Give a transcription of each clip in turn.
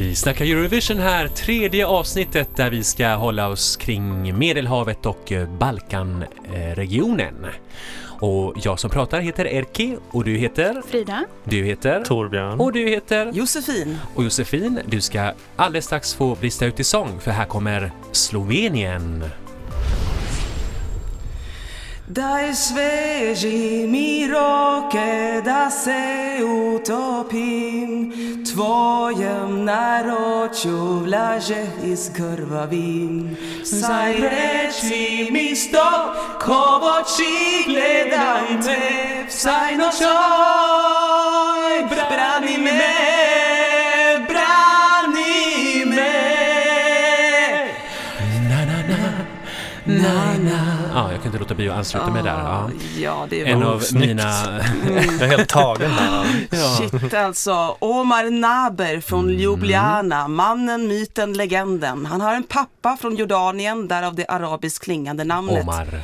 Vi snackar Eurovision här, tredje avsnittet där vi ska hålla oss kring Medelhavet och Balkanregionen. Och jag som pratar heter Erki och du heter? Frida. Du heter? Torbjörn. Och du heter? Josefin. Och Josefin, du ska alldeles strax få brista ut i sång för här kommer Slovenien. Daj sveži mi roke da se utopim. Tvojem naročju vlaže izkrvavim Saj reči mi stop, ko oči gledam te Vsaj nočoj brani me, Ja, jag kunde inte låta bli att ansluta mig där. Ja. Ja, det En var av snyggt. mina... Jag är helt tagen här. Ja. Shit alltså. Omar Naber från Mm. Ljubljana, mannen, myten, legenden. Han har en pappa från Jordanien, därav det arabiskt klingande namnet. Omar.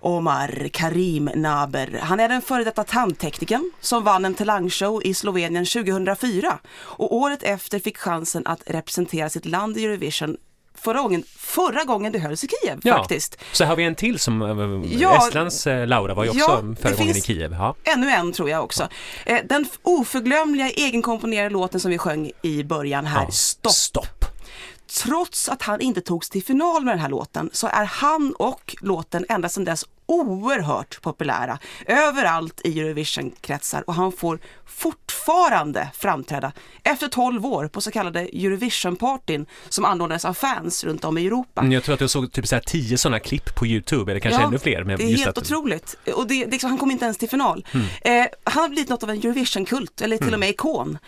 Omar Karim Naber. Han är den före detta tandteknikern som vann en talangshow i Slovenien 2004. Och året efter fick chansen att representera sitt land i Eurovision förra gången, förra gången det hölls i Kiev Ja. faktiskt. Så har vi en till som eh, Ja. Estlands eh, Laura var ju också Ja, förra gången i Kiev. Ja. Ännu en tror jag också. Eh, Den oförglömliga egenkomponerade låten som vi sjöng i början här, Ja. Stopp. Stopp. Trots att han inte togs till final med den här låten så är han och låten ända sedan dess oerhört populära överallt i Eurovision-kretsar och han får fortfarande framträda efter 12 år på så kallade Eurovision-partyn som anordnades av fans runt om i Europa. Mm, Jag tror att jag såg typ så här tio sådana klipp på Youtube, eller kanske Ja, ännu fler. Men det är helt att, otroligt. Och det, liksom, han kom inte ens till final. Mm. Eh, han har blivit något av en Eurovision-kult, eller till och med ikon.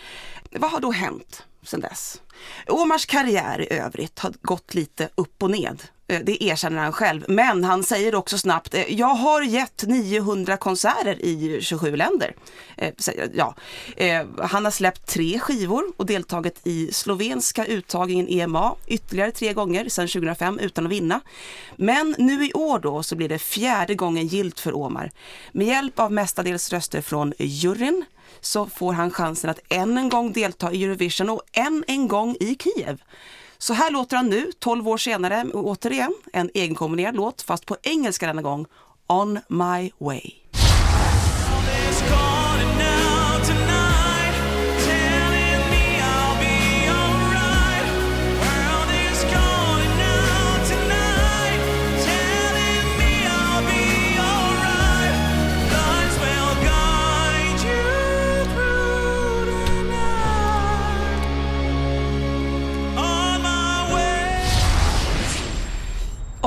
Vad har då hänt sedan dess? Omars karriär i övrigt har gått lite upp och ned. Eh, det erkänner han själv. Men han säger också snabbt, eh, jag har gett 900 konserter i 27 länder. Eh, ja. Han har släppt tre skivor och deltagit i slovenska uttagningen EMA ytterligare tre gånger sedan 2005 utan att vinna. Men nu i år då så blir det fjärde gången gilt för Omar. Med hjälp av mestadels röster från juryn så får han chansen att än en gång delta i Eurovision och än en gång i Kiev. Så här låter han nu, 12 år senare, återigen en egenkomponerad låt, fast på engelska denna gång, On My Way.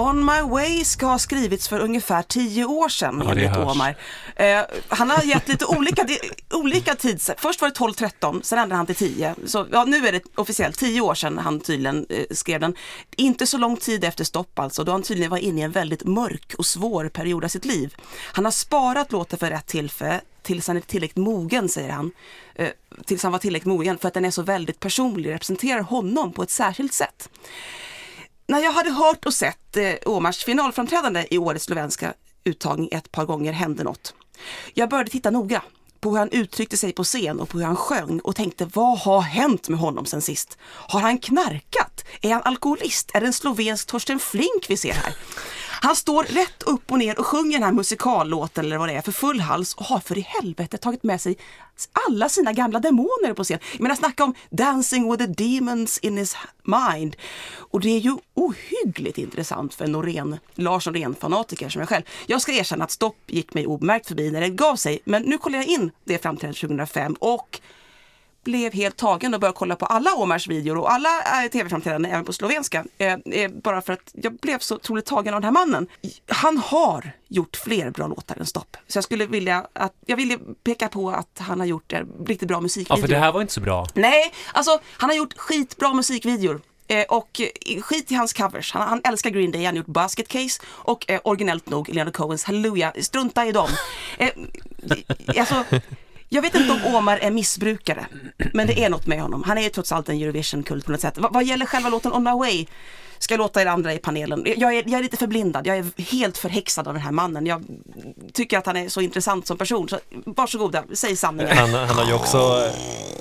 On My Way ska ha skrivits för ungefär tio år sedan Ja, enligt. Omar. Eh, han har gett lite olika, olika tids... Först var det 12-13, sen ändrade han till 10. Så ja, nu är det officiellt 10 år sedan han tydligen eh, skrev den. Inte så lång tid efter stopp alltså, då han tydligen var inne i en väldigt mörk och svår period av sitt liv. Han har sparat låten för rätt tillfälle tills han är tillräckligt mogen, säger han. Eh, tills han var tillräckligt mogen, för att den är så väldigt personlig, representerar honom på ett särskilt sätt. När jag hade hört och sett eh, Omars finalframträdande i årets slovenska uttagning ett par gånger hände något. Jag började titta noga på hur han uttryckte sig på scen och på hur han sjöng och tänkte vad har hänt med honom sen sist? Har han knarkat? Är han alkoholist? Är det en slovensk Torsten Flink vi ser här? Han står rätt upp och ner och sjunger den här musikallåten eller vad det är för full hals och har för i helvete tagit med sig alla sina gamla demoner på scen. Jag menar snacka om dancing with the demons in his mind. Och det är ju ohyggligt intressant för en Norén, Lars Norén-fanatiker som jag själv. Jag ska erkänna att stopp gick mig obemärkt förbi när det gav sig. Men nu kollar jag in det framträdandet 2005 och blev helt tagen och började kolla på alla Omars videor och alla eh, tv-framträdanden, även på slovenska. Eh, eh, bara för att jag blev så otroligt tagen av den här mannen. Han har gjort fler bra låtar än Stopp. Så jag skulle vilja att, jag vill peka på att han har gjort riktigt bra Ja, musikvideo. för det här var inte så bra. Nej, alltså han har gjort skitbra musikvideor. Och skit i hans covers. Han, han älskar Green Day, han har gjort Basket Case och eh, originellt nog Leonard Cohens Hallelujah. Strunta i dem. Eh, alltså, Jag vet inte om Omar är missbrukare, men det är något med honom. Han är ju trots allt en Eurovision-kult på något sätt. Vad, gäller själva låten On My Way, ska jag låta er andra i panelen. Jag är, jag är lite förblindad, jag är helt förhäxad av den här mannen. Jag tycker att han är så intressant som person. Så varsågoda, säg sanningen. Han, han, har ju också,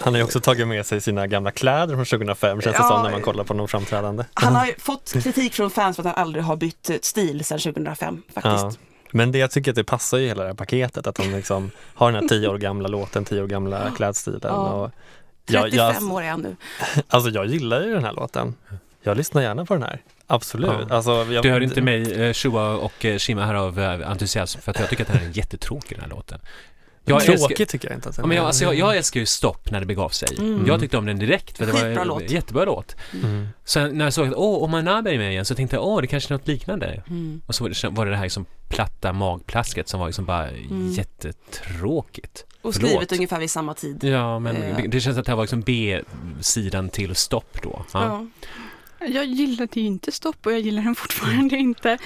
han har också tagit med sig sina gamla kläder från 2005 känns det Ja. som när man kollar på någon framträdande. Han har ju fått kritik från fans för att han aldrig har bytt stil sedan 2005 Ja. Men det jag tycker att det passar ju hela det här paketet att han liksom har den här tio år gamla låten, tio år gamla klädstilen. Ja. Och 35 jag, jag, år är han nu. alltså jag gillar ju den här låten. Jag lyssnar gärna på den här. Absolut. Ja. Alltså, jag, Du hör inte mig eh, tjoa och eh, shimma här av eh, entusiasm för att jag tycker att den här är jättetråkig den här låten. Jag Tråkigt älskar, tycker jag inte att den ja, men jag, är. alltså, jag, jag älskar ju Stopp när det begav sig. Mm. Jag tyckte om den direkt för det var Skitbra en låt. jättebra låt. Mm. Sen när jag såg att åh, Omar Naber är med igen så tänkte jag åh, det kanske är något liknande. Mm. Och så var det, var det det här liksom platta magplasket som var liksom bara Mm. jättetråkigt. Och Förlåt. skrivet ungefär vid samma tid. Ja, men Eh. det, det känns att det här var liksom B-sidan till Stopp då. Ja. Ja. Jag gillade ju inte Stopp och jag gillar den fortfarande inte.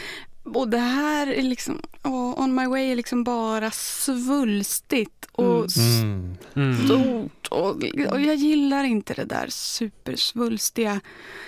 Och det här är liksom, åh, On My Way är liksom bara svulstigt och Mm. Mm. stort. Och, och jag gillar inte det där supersvulstiga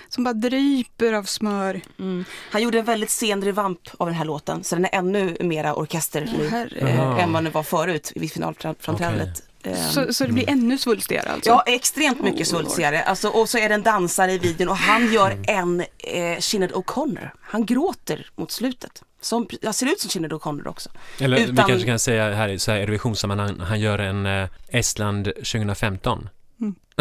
som bara dryper av smör. Mm. Han gjorde en väldigt sen revamp av den här låten så den är ännu mera orkester nu eh, än vad den var förut vid finalframträdandet. Eh, Så, så det blir ännu svulstigare alltså? Ja, extremt mycket svulstigare. Alltså, och så är det en dansare i videon och han gör en eh, Sinéad O'Connor. Han gråter mot slutet. Som, jag ser ut som Sinéad O'Connor också. Eller vi Utan- kanske kan säga här i så här Eurovisionssammanhang, han gör en eh, Estland 2015.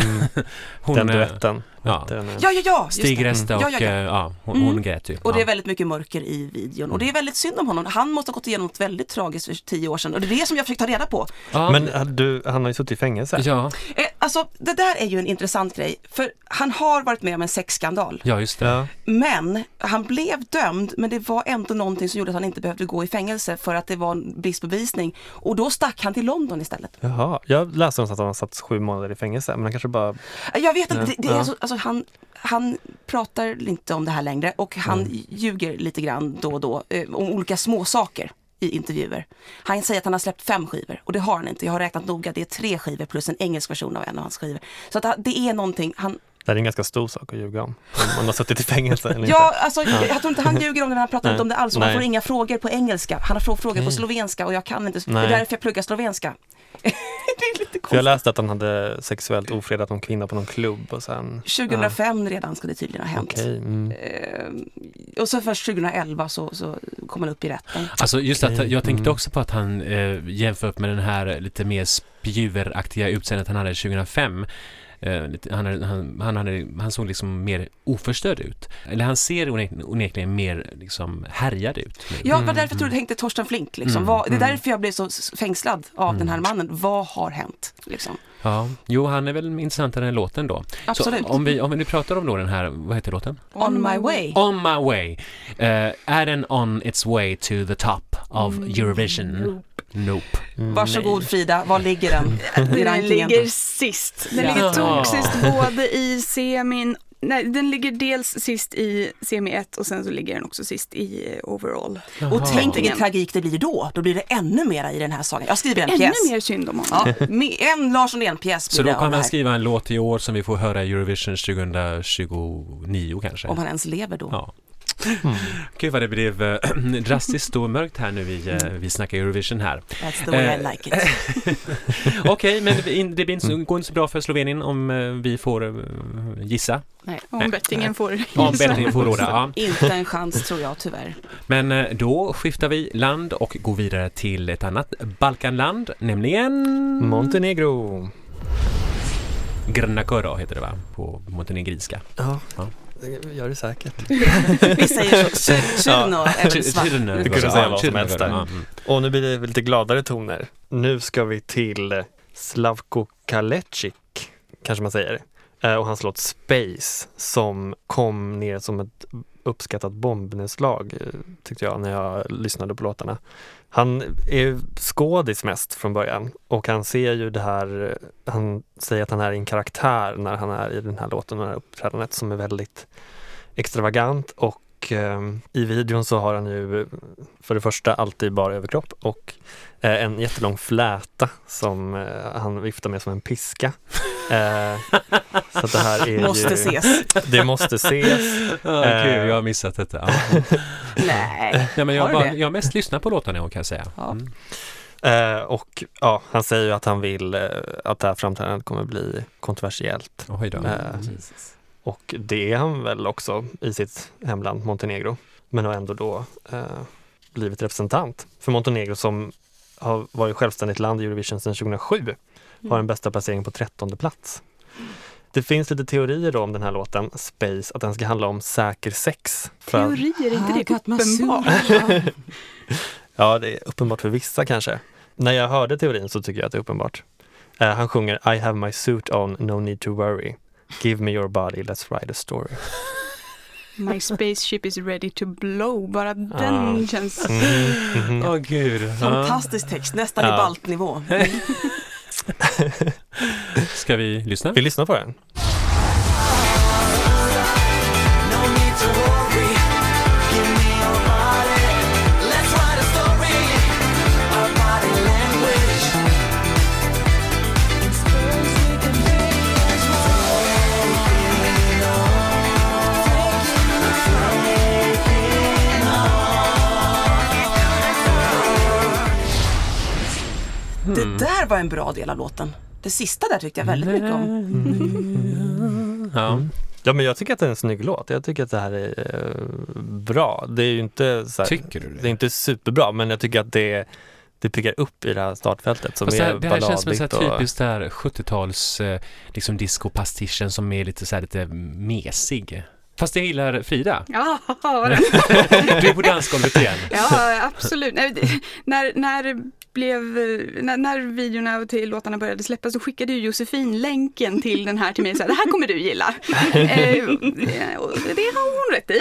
Mm. Hon, Den eh, duetten. ja. Den är- Ja, ja, ja! Stig det. Resta och Ja, ja, ja. eh, ja, hon, Mm. hon grät ju. Och det är väldigt mycket mörker i videon. Och det är väldigt synd om honom. Han måste ha gått igenom något väldigt tragiskt för tio år sedan. Och det är det som jag försökt ta reda på. ja, Men äh, du, han har ju suttit i fängelse. ja, Eh, alltså, det där är ju en intressant grej. För han har varit med om en sexskandal. ja, just det. Ja. Men han blev dömd, men det var ändå någonting som gjorde att han inte behövde gå i fängelse för att det var en brist på bevisning. Och då stack han till London istället. Jaha, jag läste någonstans att han har satt sju månader i fängelse, men han kanske bara... Jag vet inte, det, det är ja. så, alltså han, han pratar inte om det här längre och han Mm. ljuger lite grann då och då eh, om olika små saker i intervjuer. Han säger att han har släppt fem skivor och det har han inte. Jag har räknat noga, det är tre skivor plus en engelsk version av en av hans skivor. Så att det är någonting, han, det är en ganska stor sak att ljuga om. Om man har suttit i fängelse eller Ja, inte. alltså, jag, jag tror inte han ljuger om det, men han pratar Nej. inte om det alls. Han Nej. får inga frågor på engelska. Han har frå- frågor på Nej. slovenska och jag kan inte. Det Nej. är därför jag pluggar slovenska. det är lite För jag konstigt. läste att han hade sexuellt ofredat någon kvinna på någon klubb och sen... 2005 redan ska det tydligen ha hänt. Okej, mm. Eh, och så först 2011 så, så kom han upp i rätten. Alltså just att jag tänkte mm. också på att han eh, jämfört med den här lite mer spjuveraktiga utseendet han hade 2005 eh, lite, han, hade, han, han, hade, han såg liksom mer oförstörd ut. Eller han ser onek- onekligen mer liksom härjad ut. Ja, det var Mm, därför jag trodde det hängde Torsten Flink. Liksom. Mm, Vad, det är mm. därför jag blev så fängslad av Mm. den här mannen. Vad har hänt? Liksom. Ja, jo han är väl intressantare än låten då. Absolut. Så om vi, om vi nu pratar om då den här, vad heter låten? On my way. On my way. Eh, är den on its way to the top of Mm, Eurovision? Nope. Mm, Varsågod nej. Frida, var ligger den i Den ligger sist. Den Ja. ligger toksist både i semin Nej, den ligger dels sist i semi 1 och sen så ligger den också sist i eh, overall. Och Jaha. tänk vilken tragik det blir då. Då blir det ännu mera i den här sagan. Jag skriver en Ännu pjäs. mer synd om honom. Ja, en Lars Norén-pjäs Så blir då det av kan man skriva en låt i år som vi får höra i Eurovision 2029 kanske? Om han ens lever då. Ja. Mm. Gud vad det blev eh, drastiskt mörkt här nu vi, eh, vi snackar Eurovision här. That's the way I Eh, like it. Okej, men det går inte så bra för Slovenien om vi får gissa. Nej. Om bettingen får Om bettingen får råda. Ja. Inte en chans tror jag tyvärr. Men då skiftar vi land och går vidare till ett annat Balkanland, nämligen Montenegro. Grnakoro heter det va? På montenegrinska. Ja, Ja. Det gör det säkert. Vi säger så. Cyrno är svart. Du kunde säga vad som helst där. mm. Och nu blir det lite gladare toner. Nu ska vi till Slavko Kalecic, kanske man säger. Eh, Och hans låt Space som kom ner som ett uppskattat bombnedslag eh, tyckte jag när jag lyssnade på låtarna. Han är skådis mest från början och han ser ju det här, han säger att han är en karaktär när han är i den här låten och det här uppträdandet som är väldigt extravagant och eh, i videon så har han ju för det första alltid bara överkropp och eh, en jättelång fläta som eh, han viftar med som en piska. Eh, så det här är Måste ju, ses. Det måste ses. Eh. kul, jag har missat detta. Ja. Nej. Ja, men jag, Har bara, det? jag har mest lyssnat på låtarna kan jag säga. Ja. Mm. Eh, och ja, han säger ju att han vill eh, att det här framträdandet kommer bli kontroversiellt. Oj då. Eh, Och det är han väl också i sitt hemland Montenegro. Men har ändå då eh, blivit representant för Montenegro som har varit självständigt land i Eurovision sedan 2007. Har en bästa placering på 13 plats. Det finns lite teorier då om den här låten, Space, att den ska handla om säker sex. Teorier, är inte det my uppenbart? Ja, det är uppenbart för vissa kanske. När jag hörde teorin så tycker jag att det är uppenbart. Eh, han sjunger I have my suit on, no need to worry. Give me your body, let's write a story. My spaceship is ready to blow. Bara den Ja. känns... Mhm, mhm. Åh gud. Fantastisk text, nästan i Ja. baltnivå. Ska vi lyssna? Vi lyssnar på den. Det där var en bra del av låten. Det sista där tyckte jag väldigt mycket om. Ja. Ja, men jag tycker att det är en snygg låt. Jag tycker att det här är eh, bra. Det är ju inte så här, Tycker du det är det? inte superbra, men jag tycker att det, det piggar upp i det här startfältet som Fast det, är här, det här känns som en sån här typiskt där 70-tals eh, liksom disco-pastischen som är lite så här lite mesig. Fast jag gillar Frida. Ja. Du är på dansgolvet igen. ja absolut. Nej, det, när, när, blev, när, när videorna till låtarna började släppas så skickade ju Josefin länken till den här till mig och sa det här kommer du gilla. eh, och det har hon rätt i.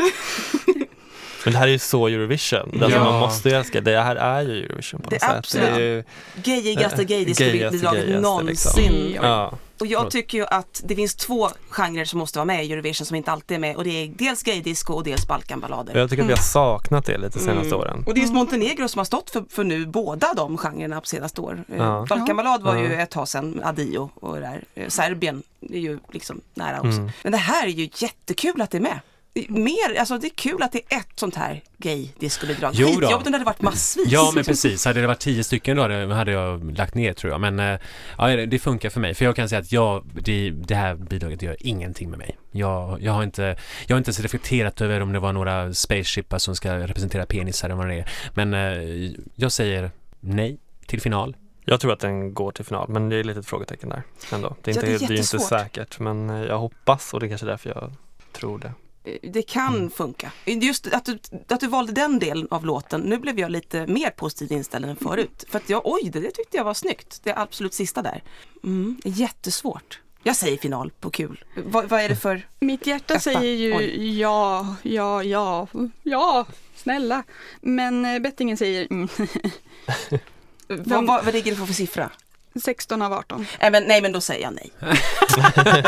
Men det här är ju så Eurovision. Alltså Ja. Man måste ju älska. Det här är ju Eurovision på Det något är sätt. absolut. Det är ju, Gayigaste Eh, gaydisco-bidraget gaygaste, gaygaste, någonsin. liksom. ja. Och jag tycker ju att det finns två genrer som måste vara med i Eurovision som inte alltid är med och det är dels gaydisco och dels balkanballader. Jag tycker att vi har saknat det lite senaste Mm. åren. Och det är just Montenegro som har stått för, för nu båda de genrerna på senaste år. Eh, Ja. Balkanballad var ju ett tag sedan, Adio och det där. Eh, Serbien är ju liksom nära också. Mm. Men det här är ju jättekul att det är med. Mer, alltså det är kul att det är ett sånt här gay-discobidrag. Jo då. Skitjobbigt om det hade varit massvis. Ja, men precis. Hade det varit tio stycken då hade, hade jag lagt ner tror jag. Men eh, ja, det- funkar för mig. För jag kan säga att jag, det, det här bidraget gör ingenting med mig. Jag, jag, har inte, jag har inte ens reflekterat över om det var några spaceshipar som ska representera penisar eller vad det är. Men eh, jag säger nej till final. Jag tror att den går till final, men det är lite ett frågetecken där ändå. Det är Ja, inte, det är det är inte säkert, men eh, jag hoppas och det är kanske därför jag tror det. Det kan funka. Just att du, att du valde den delen av låten, nu blev jag lite mer positivt inställd än förut. För att jag, oj, det, det tyckte jag var snyggt. Det absolut sista där. Mm, jättesvårt. Jag säger final på kul. Vad, vad är det för... Mitt hjärta Etta. säger ju Oj. ja, ja, ja, ja, snälla. Men eh, bettingen säger mm, Vad, vad, vad ligger det på för siffra? 16 av 18. Nej men, nej, men då säger jag nej.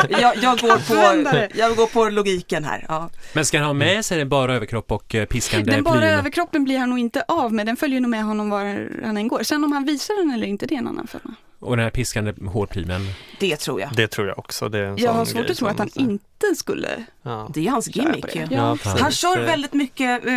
jag, jag, går på, jag går på logiken här. Ja. Men ska han ha med sig bara överkropp och eh, piskande Den bara plyn? överkroppen blir han nog inte av med, den följer nog med honom var han än går. Sen om han visar den eller inte, det är en annan femma. Och den här piskande hårplymen? Det tror jag. Det tror jag också. Det är en Jag sån har svårt att tro att han inte skulle. Ja. Det är hans gimmick ju. Ja. Han kör väldigt mycket, eh,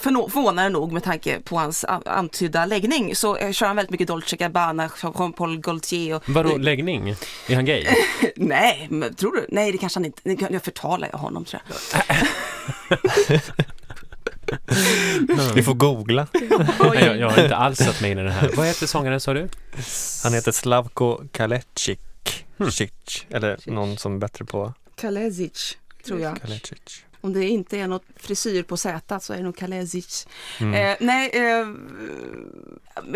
förvånande nog med tanke på hans antydda läggning, så eh, kör han väldigt mycket Dolce Gabbana, Jean-Paul Gaultier och... Vadå läggning? Är han gay? Nej, men tror du? Nej, det kanske han inte... Jag förtalar jag honom tror jag. Vi får googla. Nej, jag, jag har inte alls satt mig in i det här. Vad heter sångaren sa du? Han heter Slavko Kalecic. Hmm. Cic, Eller någon som är bättre på Kalezic, tror jag. Kalecic. Om det inte är något frisyr på Z så är det nog Kalezic. Mm. Eh, nej, eh,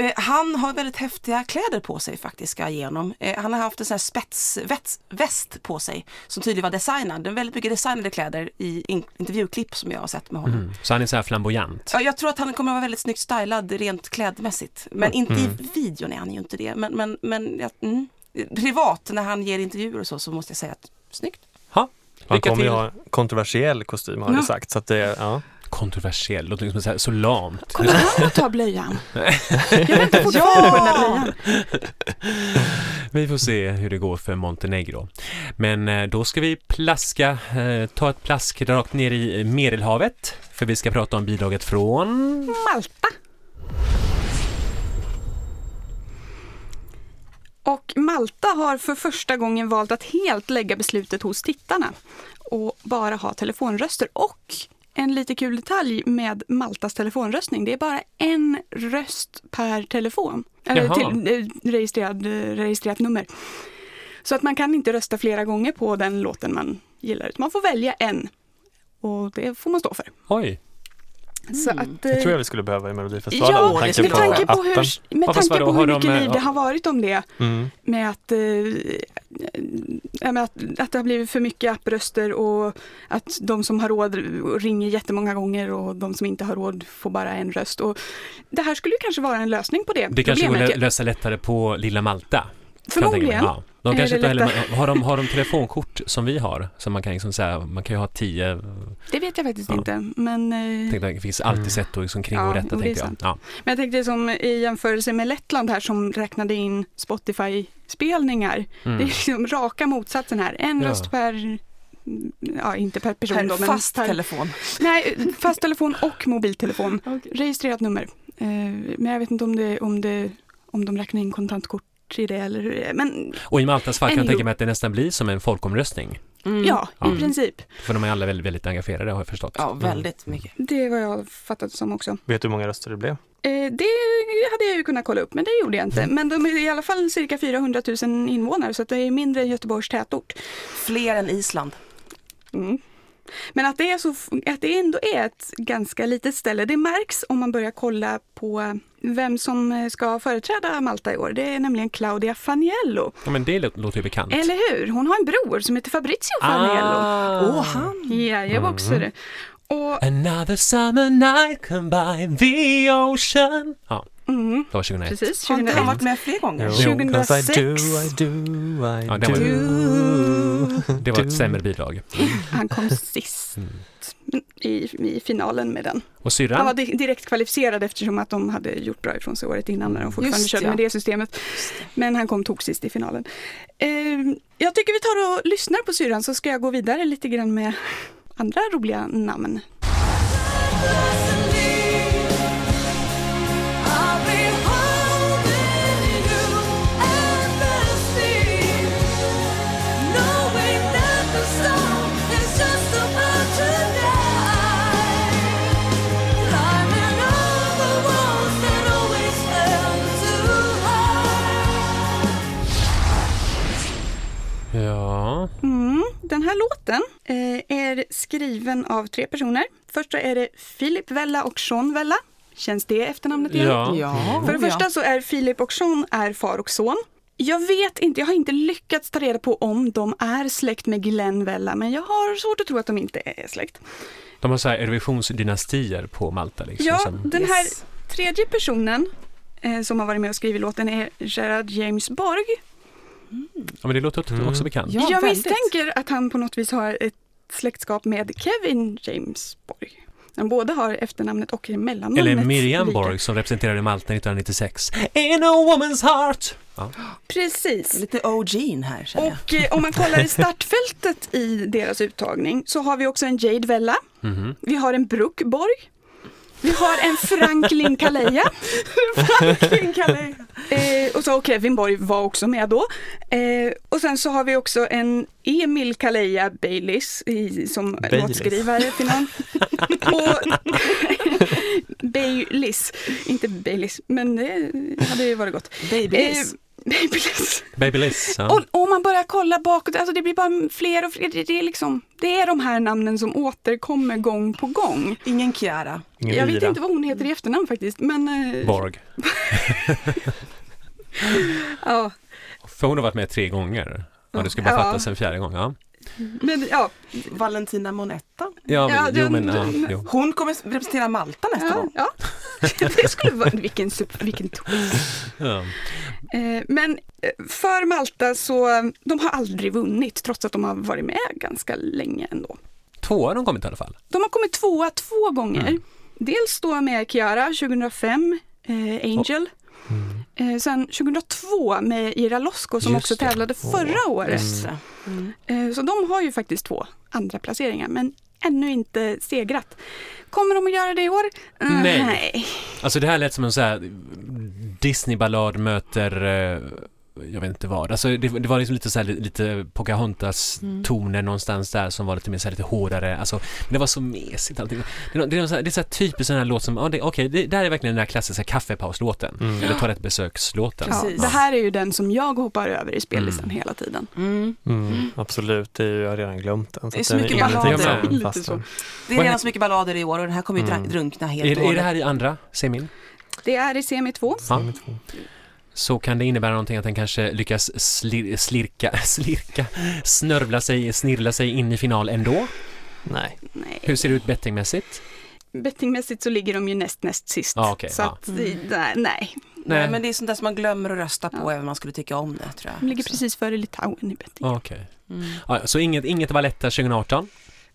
eh, han har väldigt häftiga kläder på sig faktiskt, ska jag honom. Eh, han har haft en sån här spetsväst på sig som tydligen var designad. Det är väldigt mycket designade kläder i in- intervjuklipp som jag har sett med honom. Mm. Så han är så här flamboyant? Ja, jag tror att han kommer att vara väldigt snyggt stylad rent klädmässigt. Men inte Mm. i videon är han ju inte det. Men, men, men ja, mm. privat när han ger intervjuer och så, så måste jag säga att snyggt. Ha, Han kommer ju ha en kontroversiell kostym har det Ja. sagt. Så att det, ja. Kontroversiell, låter liksom så, här, så lamt. Kommer han att ta blöjan? Jag väntar fortfarande på den där blöjan. Vi får se hur det går för Montenegro. Men eh, då ska vi plaska, eh, ta ett plask rakt ner i Medelhavet. För vi ska prata om bidraget från... Malta. Och Malta har för första gången valt att helt lägga beslutet hos tittarna och bara ha telefonröster. Och en lite kul detalj med Maltas telefonröstning, det är bara en röst per telefon. Eller till, eh, registrerad, registrerat nummer. Så att man kan inte rösta flera gånger på den låten man gillar, utan man får välja en. Och det får man stå för. Oj, Så att, Det eh, tror jag vi skulle behöva i Melodifestivalen Ja, med tanke med på tanke på hur, med tanke på hur mycket eh, liv det har varit om det. Mm. Med att, eh, ja, med att, att det har blivit för mycket appröster och att de som har råd ringer jättemånga gånger och de som inte har råd får bara en röst. Och det här skulle ju kanske vara en lösning på det, det kanske går att lösa lättare på lilla Malta. kan jag tänka mig. Förmodligen. Ja. De kanske inte heller, har, de, har de telefonkort som vi har? Så man kan liksom säga, man kan ju ha tio, Det vet jag faktiskt Ja. inte. Men, eh, tänkte, det finns alltid Mm. sätt att liksom kringgå Ja, tänkte jag. Ja. men jag tänkte som i jämförelse med Lettland här som räknade in Spotify-spelningar. Mm. Det är liksom raka motsatsen här. En Ja. röst per, ja inte per person Per då, men fast per, telefon. Nej, fast telefon och mobiltelefon. Registrerat nummer. Eh, men jag vet inte om, det, om, det, om de räknar in kontantkort i det eller hur det är. Men Och i Maltas fall kan jag tänka mig att det nästan blir som en folkomröstning. Mm. ja, i princip. För de är alla väldigt, väldigt engagerade har jag förstått. Ja, väldigt mycket. Det är vad jag fattat som också. Vet du hur många röster det blev? Eh, det hade jag ju kunnat kolla upp, men det gjorde jag inte. Men de är i alla fall cirka 400 000 invånare, så att det är mindre än Göteborgs tätort. Fler än Island. Men att det, är så, att det ändå är ett ganska litet ställe, det märks om man börjar kolla på vem som ska företräda Malta i år. Det är nämligen Claudia Faniello. Ja, men det lå- låter ju bekant. Eller hur? Hon har en bror som heter Fabrizio Faniello. Ah. Åh, han. Ja, jag var också Mm. det. Och, Another summer night come by the ocean. Ja, mm, det var 2001. precis, Har inte han 2001. varit med fler gånger? Jo, 'cause I 2006. do, I do, I Ja, det var- do. Det var ett sämre bidrag. Han kom sist Mm. i, i finalen med den. Och Han syrran? var di- direkt kvalificerad eftersom att de hade gjort bra ifrån sig året innan när de fortfarande Just körde ja. med det systemet. Men han kom tog sist i finalen. Eh, jag tycker vi tar och lyssnar på syrran så ska jag gå vidare lite grann med andra roliga namn. Den här låten eh, är skriven av tre personer. Först så är det Philip Vella och Sean Vella. Känns det efternamnet igen? ja. Ja. För det första så är Philip och Sean är far och son. Jag vet inte, jag har inte lyckats ta reda på om de är släkt med Glenn Vella, men jag har svårt att tro att de inte är släkt. De har så här Eurovisionsdynastier på Malta liksom. Ja, som- den här Yes. tredje personen eh, som har varit med och skrivit låten är Gerard James Borg. Ja men det låter också Mm. bekant. Ja, jag väldigt. misstänker att han på något vis har ett släktskap med Kevin James Borg. De båda har efternamnet och mellannamnet. Eller Miriam lika. Borg som representerade Malta 1996. In a woman's heart! Ja. Precis. Lite OG här känner jag. Och eh, om man kollar i startfältet i deras uttagning så har vi också en Jade Vella. Mhm. Vi har en Brooke Borg. Vi har en Franklin Kaleja. Franklin Kaleja. Eh, och så och Kevin Borg var också med då. Eh, och sen så har vi också en Emil Kaleja Baileys i, som Baileys. låtskrivare till någon. och Baileys, inte Baileys, men det hade ju varit gott. Babyliss. Eh, Babyliss. Babyliss. Ja. Och om man börjar kolla bakåt, alltså det blir bara fler och fler. Det, det, är liksom, det är de här namnen som återkommer gång på gång. Ingen Chiara. Ingen Jag vet inte vad hon heter i efternamn faktiskt. Men, eh, Borg. ja, För hon har varit med tre gånger. Ja, det ska bara Ja. fattas en fjärde gång. Ja. Men ja, Valentina Monetta. Ja, Ja, jo, men, ja, den- jo. Hon kommer representera Malta nästa ja, gång. ja. det skulle vara, vilken, vilken twist. Ja. Eh, Men eh, för Malta så, de har aldrig vunnit trots att de har varit med ganska länge ändå. Två har de kommit i alla fall. De har kommit tvåa två gånger. Mm. Dels då med Chiara 2005, eh, Angel. Eh, sen 2002 med Ira Losko som Just också det. tävlade förra året. Det. Mm. Eh, så de har ju faktiskt två andra placeringar men ännu inte segrat. Kommer de att göra det i år? Eh, Nej. nej. Alltså det här lät som en så här Disney-ballad möter eh, jag vet inte vad. Alltså det, det var liksom lite så här, lite Pocahontas-toner någonstans där som var lite mer så här, lite hårdare. Alltså, men det var så mesigt allting. Det är, det är, så här, det är så här typiskt sån här låt som, ja, det, okej, det, det här är verkligen den där klassiska kaffepauslåten. Mm. Eller toalettbesökslåten. Ja, Precis. det här är ju den som jag hoppar över i spellistan Mm. hela tiden. Mm. Mm, absolut, det är ju, jag har redan glömt den. Det är så den mycket ballader. Lite fastnar. så. Det är redan så mycket ballader i år och den här kommer ju Mm. drunkna helt Är, och det- är det hållet. här i andra semin? Det är i semi 2. Ja. Som två. Så kan det innebära någonting att den kanske lyckas slir, slirka, slirka, snörvla sig, snirvla sig in i final ändå. Nej. Nej. Hur ser det ut bettingmässigt? Bettingmässigt så ligger de ju näst näst sist. Ja, okej, så ja. att, nej, nej. Nej, Nej. men det är sånt där som man glömmer att rösta på Ja. även om man skulle tycka om det tror jag. De ligger Så. precis före Litauen i betting. Okej. Mm. Ja, så inget, inget Valletta 2018?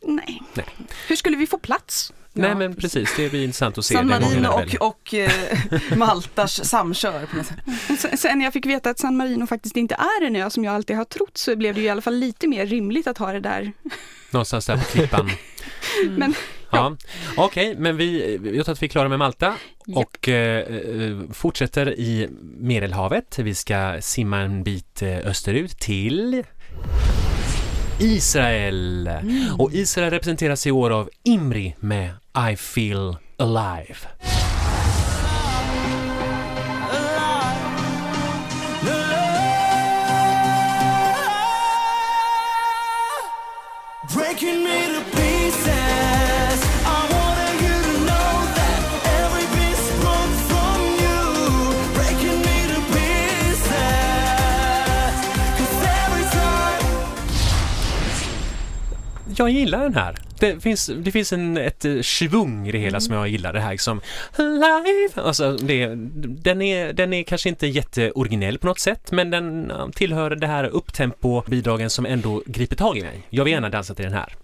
Nej. Nej. Hur skulle vi få plats? Nej men precis, det blir intressant att se. San Marino och, och eh, Maltas samkör på något sätt. Sen- jag fick veta att San Marino faktiskt inte är en ö som jag alltid har trott så blev det ju i alla fall lite mer rimligt att ha det där. Någonstans där på klippan. Men Ja, okej, men vi, jag tror att vi är klara med Malta Ja. och eh, eh, fortsätter i Medelhavet. Vi ska simma en bit eh, österut till Israel. Och Israel representeras i år av Imri med I feel alive. Breaking me Jag gillar den här. Det finns, det finns en, ett eh, schvung i det hela som jag gillar. Det här liksom live. Alltså det, den, är, den är kanske inte jätteoriginell på något sätt men den tillhör det här upptempo-bidragen som ändå griper tag i mig. Jag vill gärna dansa till den här.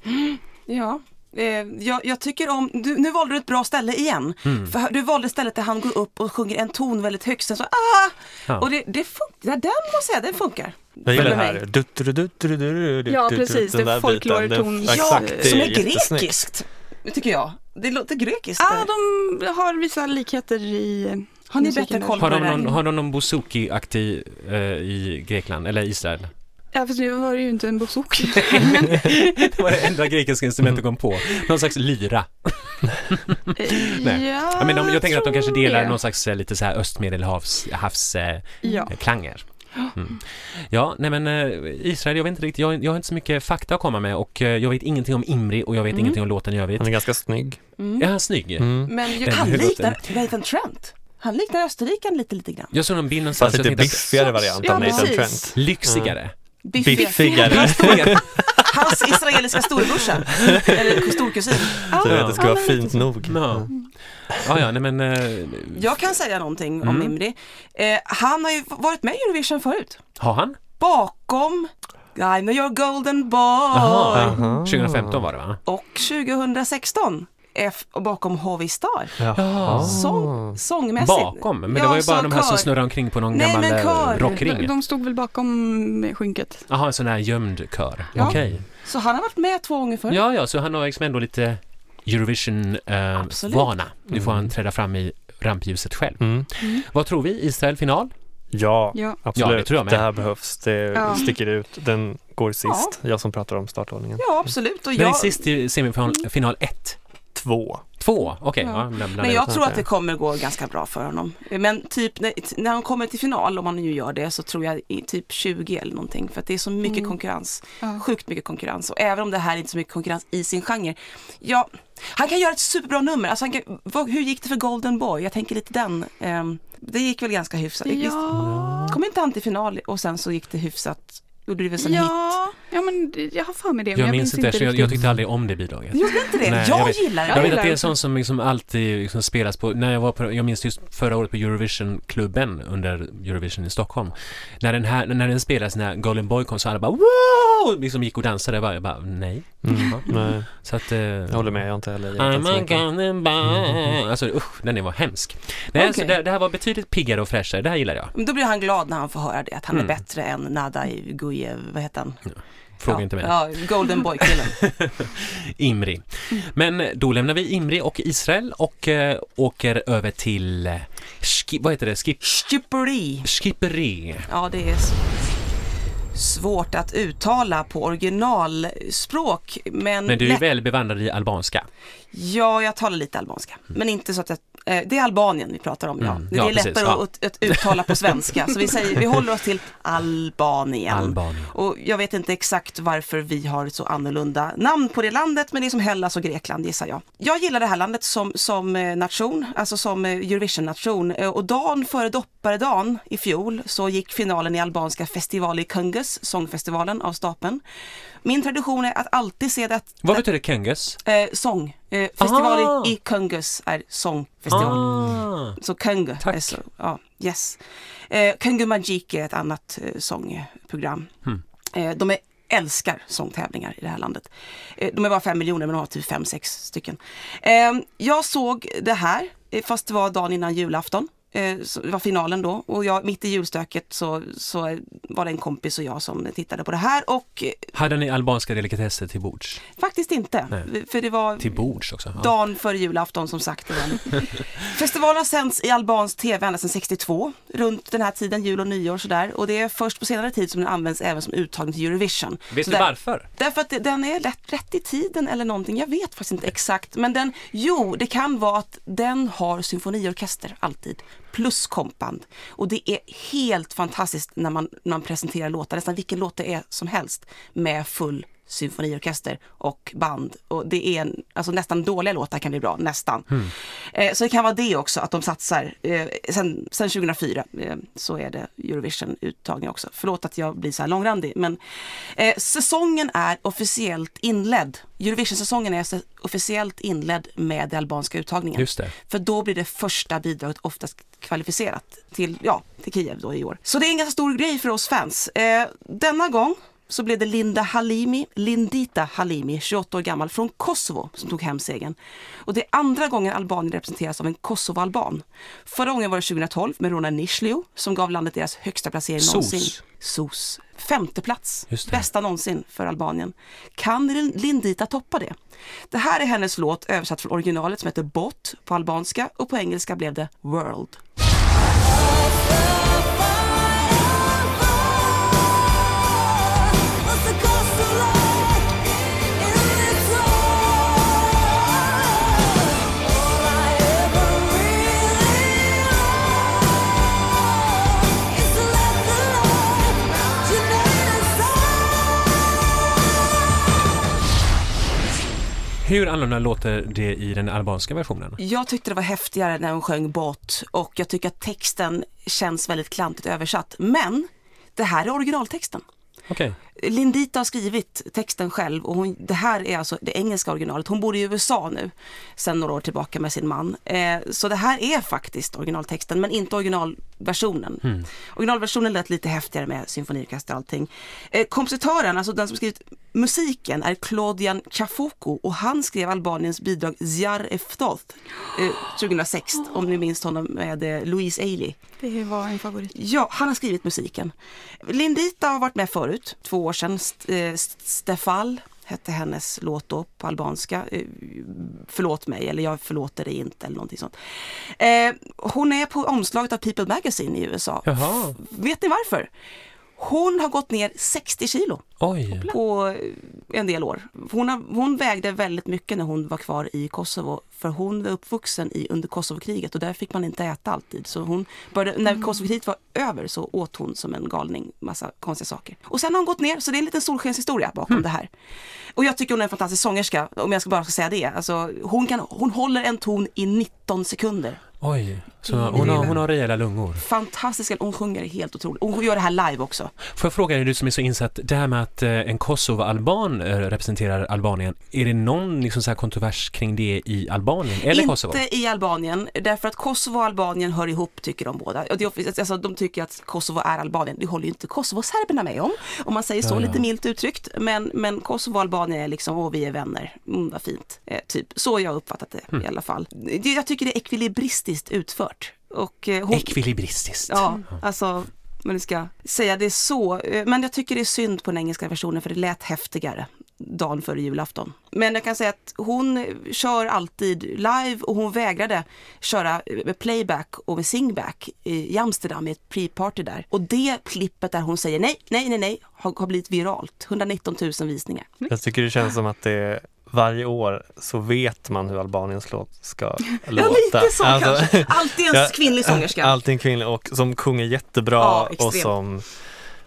Ja. Eh, jag, jag tycker om, du, nu valde du ett bra ställe igen. Mm. För du valde stället där han går upp och sjunger en ton väldigt högt. Sen så, ah! Ja. Och det, det funkar, den måste jag säga, den funkar. Jag gillar det här. mig. Du, du, du, du, du, du, du, Ja, precis. den Det. Den- Ja, Exakt, det Som är grekiskt, tycker jag. Det låter grekiskt. Ja, de har vissa likheter i Har ni bättre koll Har på de det där? någon, har de någon bouzouki-aktig eh, i Grekland eller Israel? Ja, fast nu var det ju inte en bouzouki. det var det enda grekiska instrumentet jag kom på. Någon slags lyra. Nej. ja, Ja, men de, jag tänker att de kanske delar det. någon slags eh, lite så här östmedelhavs havs, eh, Ja. klanger. Mm. Ja, nej men eh, Israel, jag vet inte riktigt, jag, jag har inte så mycket fakta att komma med och eh, jag vet ingenting om Imri och jag vet Mm. ingenting om låten i övrigt. Han är ganska snygg. Mm. Är han snygg? Mm. Men ju, Den- han liknar Nathan Trent. Han liknar österrikaren lite, lite grann. Jag såg någon bild någonstans, Fast jag lite tänkte att- biffigare variant Ja, av Nathan precis. Trent. lyxigare. Biffigare. Hans israeliska storbrorsa. Eller storkusin. Så Ja. det ska Ja, vara fint lite nog. Ja. Ja, ja, nej men... eh, Jag kan säga någonting om Mm. Imri. Eh, han har ju varit med i Eurovision förut. Har han? Bakom I know your golden boy. Jaha. Aha. 2015 var det va? Och 2016 F bakom Hovi Star. Jaha. Sång, sångmässigt. Bakom? Men det var ju bara de här som kör. snurrade omkring på någon Nej, gammal eh, rockring. De, de stod väl bakom skynket. Jaha, en sån här gömd kör. Ja. Okej. Så han har varit med två gånger förut. Ja, ja, så han har liksom ändå lite Eurovision-vana. Vana. Nu får han träda fram i rampljuset själv. Mm. Vad tror vi? Israel-final? Ja, Ja. absolut. Ja, det tror jag med. det här behövs. Det Ja. sticker ut. Den går sist. Jag som pratar om startordningen. Ja, absolut. Och Den är jag, sist i semifinal final 1. Två. Två, okej. Ja. Ja. men- jag tror att det kommer gå ganska bra för honom. Men typ när, när han kommer till final, om han nu gör det, så tror jag i typ 20 eller någonting. För att det är så mycket Mm. konkurrens. Ja. Sjukt mycket konkurrens. Och även om det här är inte så mycket konkurrens i sin genre. Ja, han kan göra ett superbra nummer. Alltså han kan, vad, hur gick det för Golden Boy? Jag tänker lite den. ehm, det gick väl ganska hyfsat. Ja. kom inte han till final och sen så gick det hyfsat? Gjorde det väl som hit? Ja, ja, Ja, men jag har för mig det. men Jag minns inte, så jag, jag tyckte aldrig om det bidraget. Gjorde inte det? Nej, jag jag vet- gillar det. Jag vet gillar att det är det. en sån som liksom alltid liksom spelas på, när jag var på, jag minns just förra året på Eurovision-klubben under Eurovision i Stockholm. När den här, när den spelas, när Golden Boy kom så alla bara wow! Liksom gick och dansade, jag bara, jag bara nej. Mm. Ja. Nej, Så att... eh, jag håller med, jag har inte heller I'm a golden boy. Alltså usch, den var hemsk. Nej, så Okej. det, det här var betydligt piggare och fräschare, det här gillar jag. Men Då blir han glad när han får höra det, att han Mm. är bättre än Nadaj Gujev, vad heter han? Fråga ja, inte mig. Ja, Golden Boy-killen. Imri. Men då lämnar vi Imri och Israel och eh, åker över till, eh, Ski, vad heter det, Skip, Styperi. Skipperi. Ja, det är svårt att uttala på originalspråk. Men, Men du är lätt- väl bevandrad i albanska? Ja, jag talar lite albanska. Men inte så att jag, eh, det är Albanien vi pratar om, ja. Mm. Det Ja, är precis, lättare ja. att, att uttala på svenska. Så vi, säger, vi håller oss till Albanien. Albanien. Och jag vet inte exakt varför vi har ett så annorlunda namn på det landet, men det är som Hellas och Grekland gissar jag. Jag gillar det här landet som, som eh, nation, alltså som eh, Eurovision-nation. Eh, Och dagen före dopparedagen i fjol så gick finalen i albanska festival i Kungus, sångfestivalen, av stapeln. Min tradition är att alltid se det, Vad betyder kengus? eh, sång. Eh, festival Ah. i, i Kungus är sångfestival. Ah, Så Kungu Tack. är så, ja, yes. Eh, Kungu Magic är ett annat eh, sångprogram. Hmm. Eh, de är, älskar sångtävlingar i det här landet. Eh, de är bara fem miljoner men de har typ fem, sex stycken. Eh, jag såg det här, eh, fast det var dagen innan julafton. Eh, det var finalen då och jag, mitt i julstöket så, så var det en kompis och jag som tittade på det här och eh, hade ni albanska delikatesser till bords? faktiskt inte. Nej. För det var Till bords också? Ja. dagen före julafton som sagt. Festivalen har sänds i albansk tv ända sedan 62, runt den här tiden, jul och nyår sådär. Och det är först på senare tid som den används även som uttagning till Eurovision. Vet Så du där- varför? Därför att det- den är rätt, rätt i tiden eller någonting, jag vet faktiskt inte exakt. Men den, jo, det kan vara att den har symfoniorkester alltid, plus kompband. Och det är helt fantastiskt när man, när man presenterar låtar, nästan vilken låt det är som helst, med full symfoniorkester och band. Och det är en, alltså nästan dåliga låtar kan bli bra, nästan. Eh, så det kan vara det också, att de satsar. Eh, sen, sen 2004 eh, så är det Eurovision-uttagning också. Förlåt att jag blir så här långrandig, men eh, säsongen är officiellt inledd. Eurovision-säsongen är officiellt inledd med den albanska uttagningen. Just det. För då blir det första bidraget oftast kvalificerat till, ja, till Kiev då i år. Så det är en ganska stor grej för oss fans. Eh, denna gång så blev det Linda Halimi, Lindita Halimi, 28 år gammal, från Kosovo som tog hem segern. Och det är andra gången Albanien representeras av en Kosovo-alban. Förra gången var det 2012 med Rona Nishlio som gav landet deras högsta placering SOS. någonsin. SOS. Femte plats, bästa någonsin för Albanien. Kan Lin- Lindita toppa det? Det här är hennes låt översatt från originalet som heter Bot på albanska och på engelska blev det World. Hur annorlunda låter det i den albanska versionen? Jag tyckte det var häftigare när hon sjöng Bot och jag tycker att texten känns väldigt klantigt översatt. Men det här är originaltexten. Okej. Lindita har skrivit texten själv och hon, det här är alltså det engelska originalet. Hon bor i USA nu sedan några år tillbaka med sin man. Eh, så det här är faktiskt originaltexten men inte originalversionen. Originalversionen lät lite häftigare med symfoniorkester och allting. Eh, kompositören, alltså den som skrivit musiken är Claudian Chafoku och han skrev Albaniens bidrag Zjar Eftoth eh, 2006 om ni minns honom med eh, Louise Ailey. Det var en favorit. Ja, han har skrivit musiken. Lindita har varit med förut, två år sedan. Eh, St- Stefal hette hennes låt då på albanska. Eh, Förlåt mig, eller jag förlåter dig inte eller någonting sånt. Eh, Hon är på omslaget av People Magazine i USA. Jaha. Vet ni varför? Hon har gått ner 60 kilo Oj. på en del år. Hon, har, hon vägde väldigt mycket när hon var kvar i Kosovo. För hon var uppvuxen i, under Kosovokriget och där fick man inte äta alltid. Så hon började, när Kosovokriget var över så åt hon som en galning massa konstiga saker. Och sen har hon gått ner, så det är en liten solskenshistoria bakom det här. Och jag tycker hon är en fantastisk sångerska, om jag ska bara ska säga det. Alltså, hon, kan, hon håller en ton i 19 sekunder. Oj, så hon har, hon har rejäla lungor. Fantastiska, hon sjunger helt otroligt. Och hon gör det här live också. Får jag fråga dig, du som är så insatt, det här med att eh, en Kosovo-alban eh, representerar Albanien, är det någon liksom så här kontrovers kring det i Albanien eller Inte Kosovo? i Albanien, därför att Kosovo och Albanien hör ihop tycker de båda. Alltså, de tycker att Kosovo är Albanien. Det håller ju inte Kosovo-serberna med om, om man säger så, Ja, ja. lite milt uttryckt. Men, men Kosovo och Albanien är liksom, åh vi är vänner, mm, vad fint. Eh, typ, så jag uppfattat det Mm. i alla fall. Jag tycker det är ekvilibristiskt utfört. Och, eh, hon, Ekvilibristiskt. Ja, alltså men ska säga det så. Eh, men jag tycker det är synd på den engelska versionen för det lät häftigare dagen före julafton. Men jag kan säga att hon kör alltid live och hon vägrade köra eh, med playback och med singback i Amsterdam i ett pre-party där. Och det klippet där hon säger nej, nej, nej, nej har, har blivit viralt. 119 000 visningar. Jag tycker det känns som att det varje år så vet man hur Albaniens låt ska låta. Ja, lite så Alltså, kanske. Alltid en Ja, kvinnlig sångerska. Alltid en kvinnlig och som sjunger jättebra Ja, och som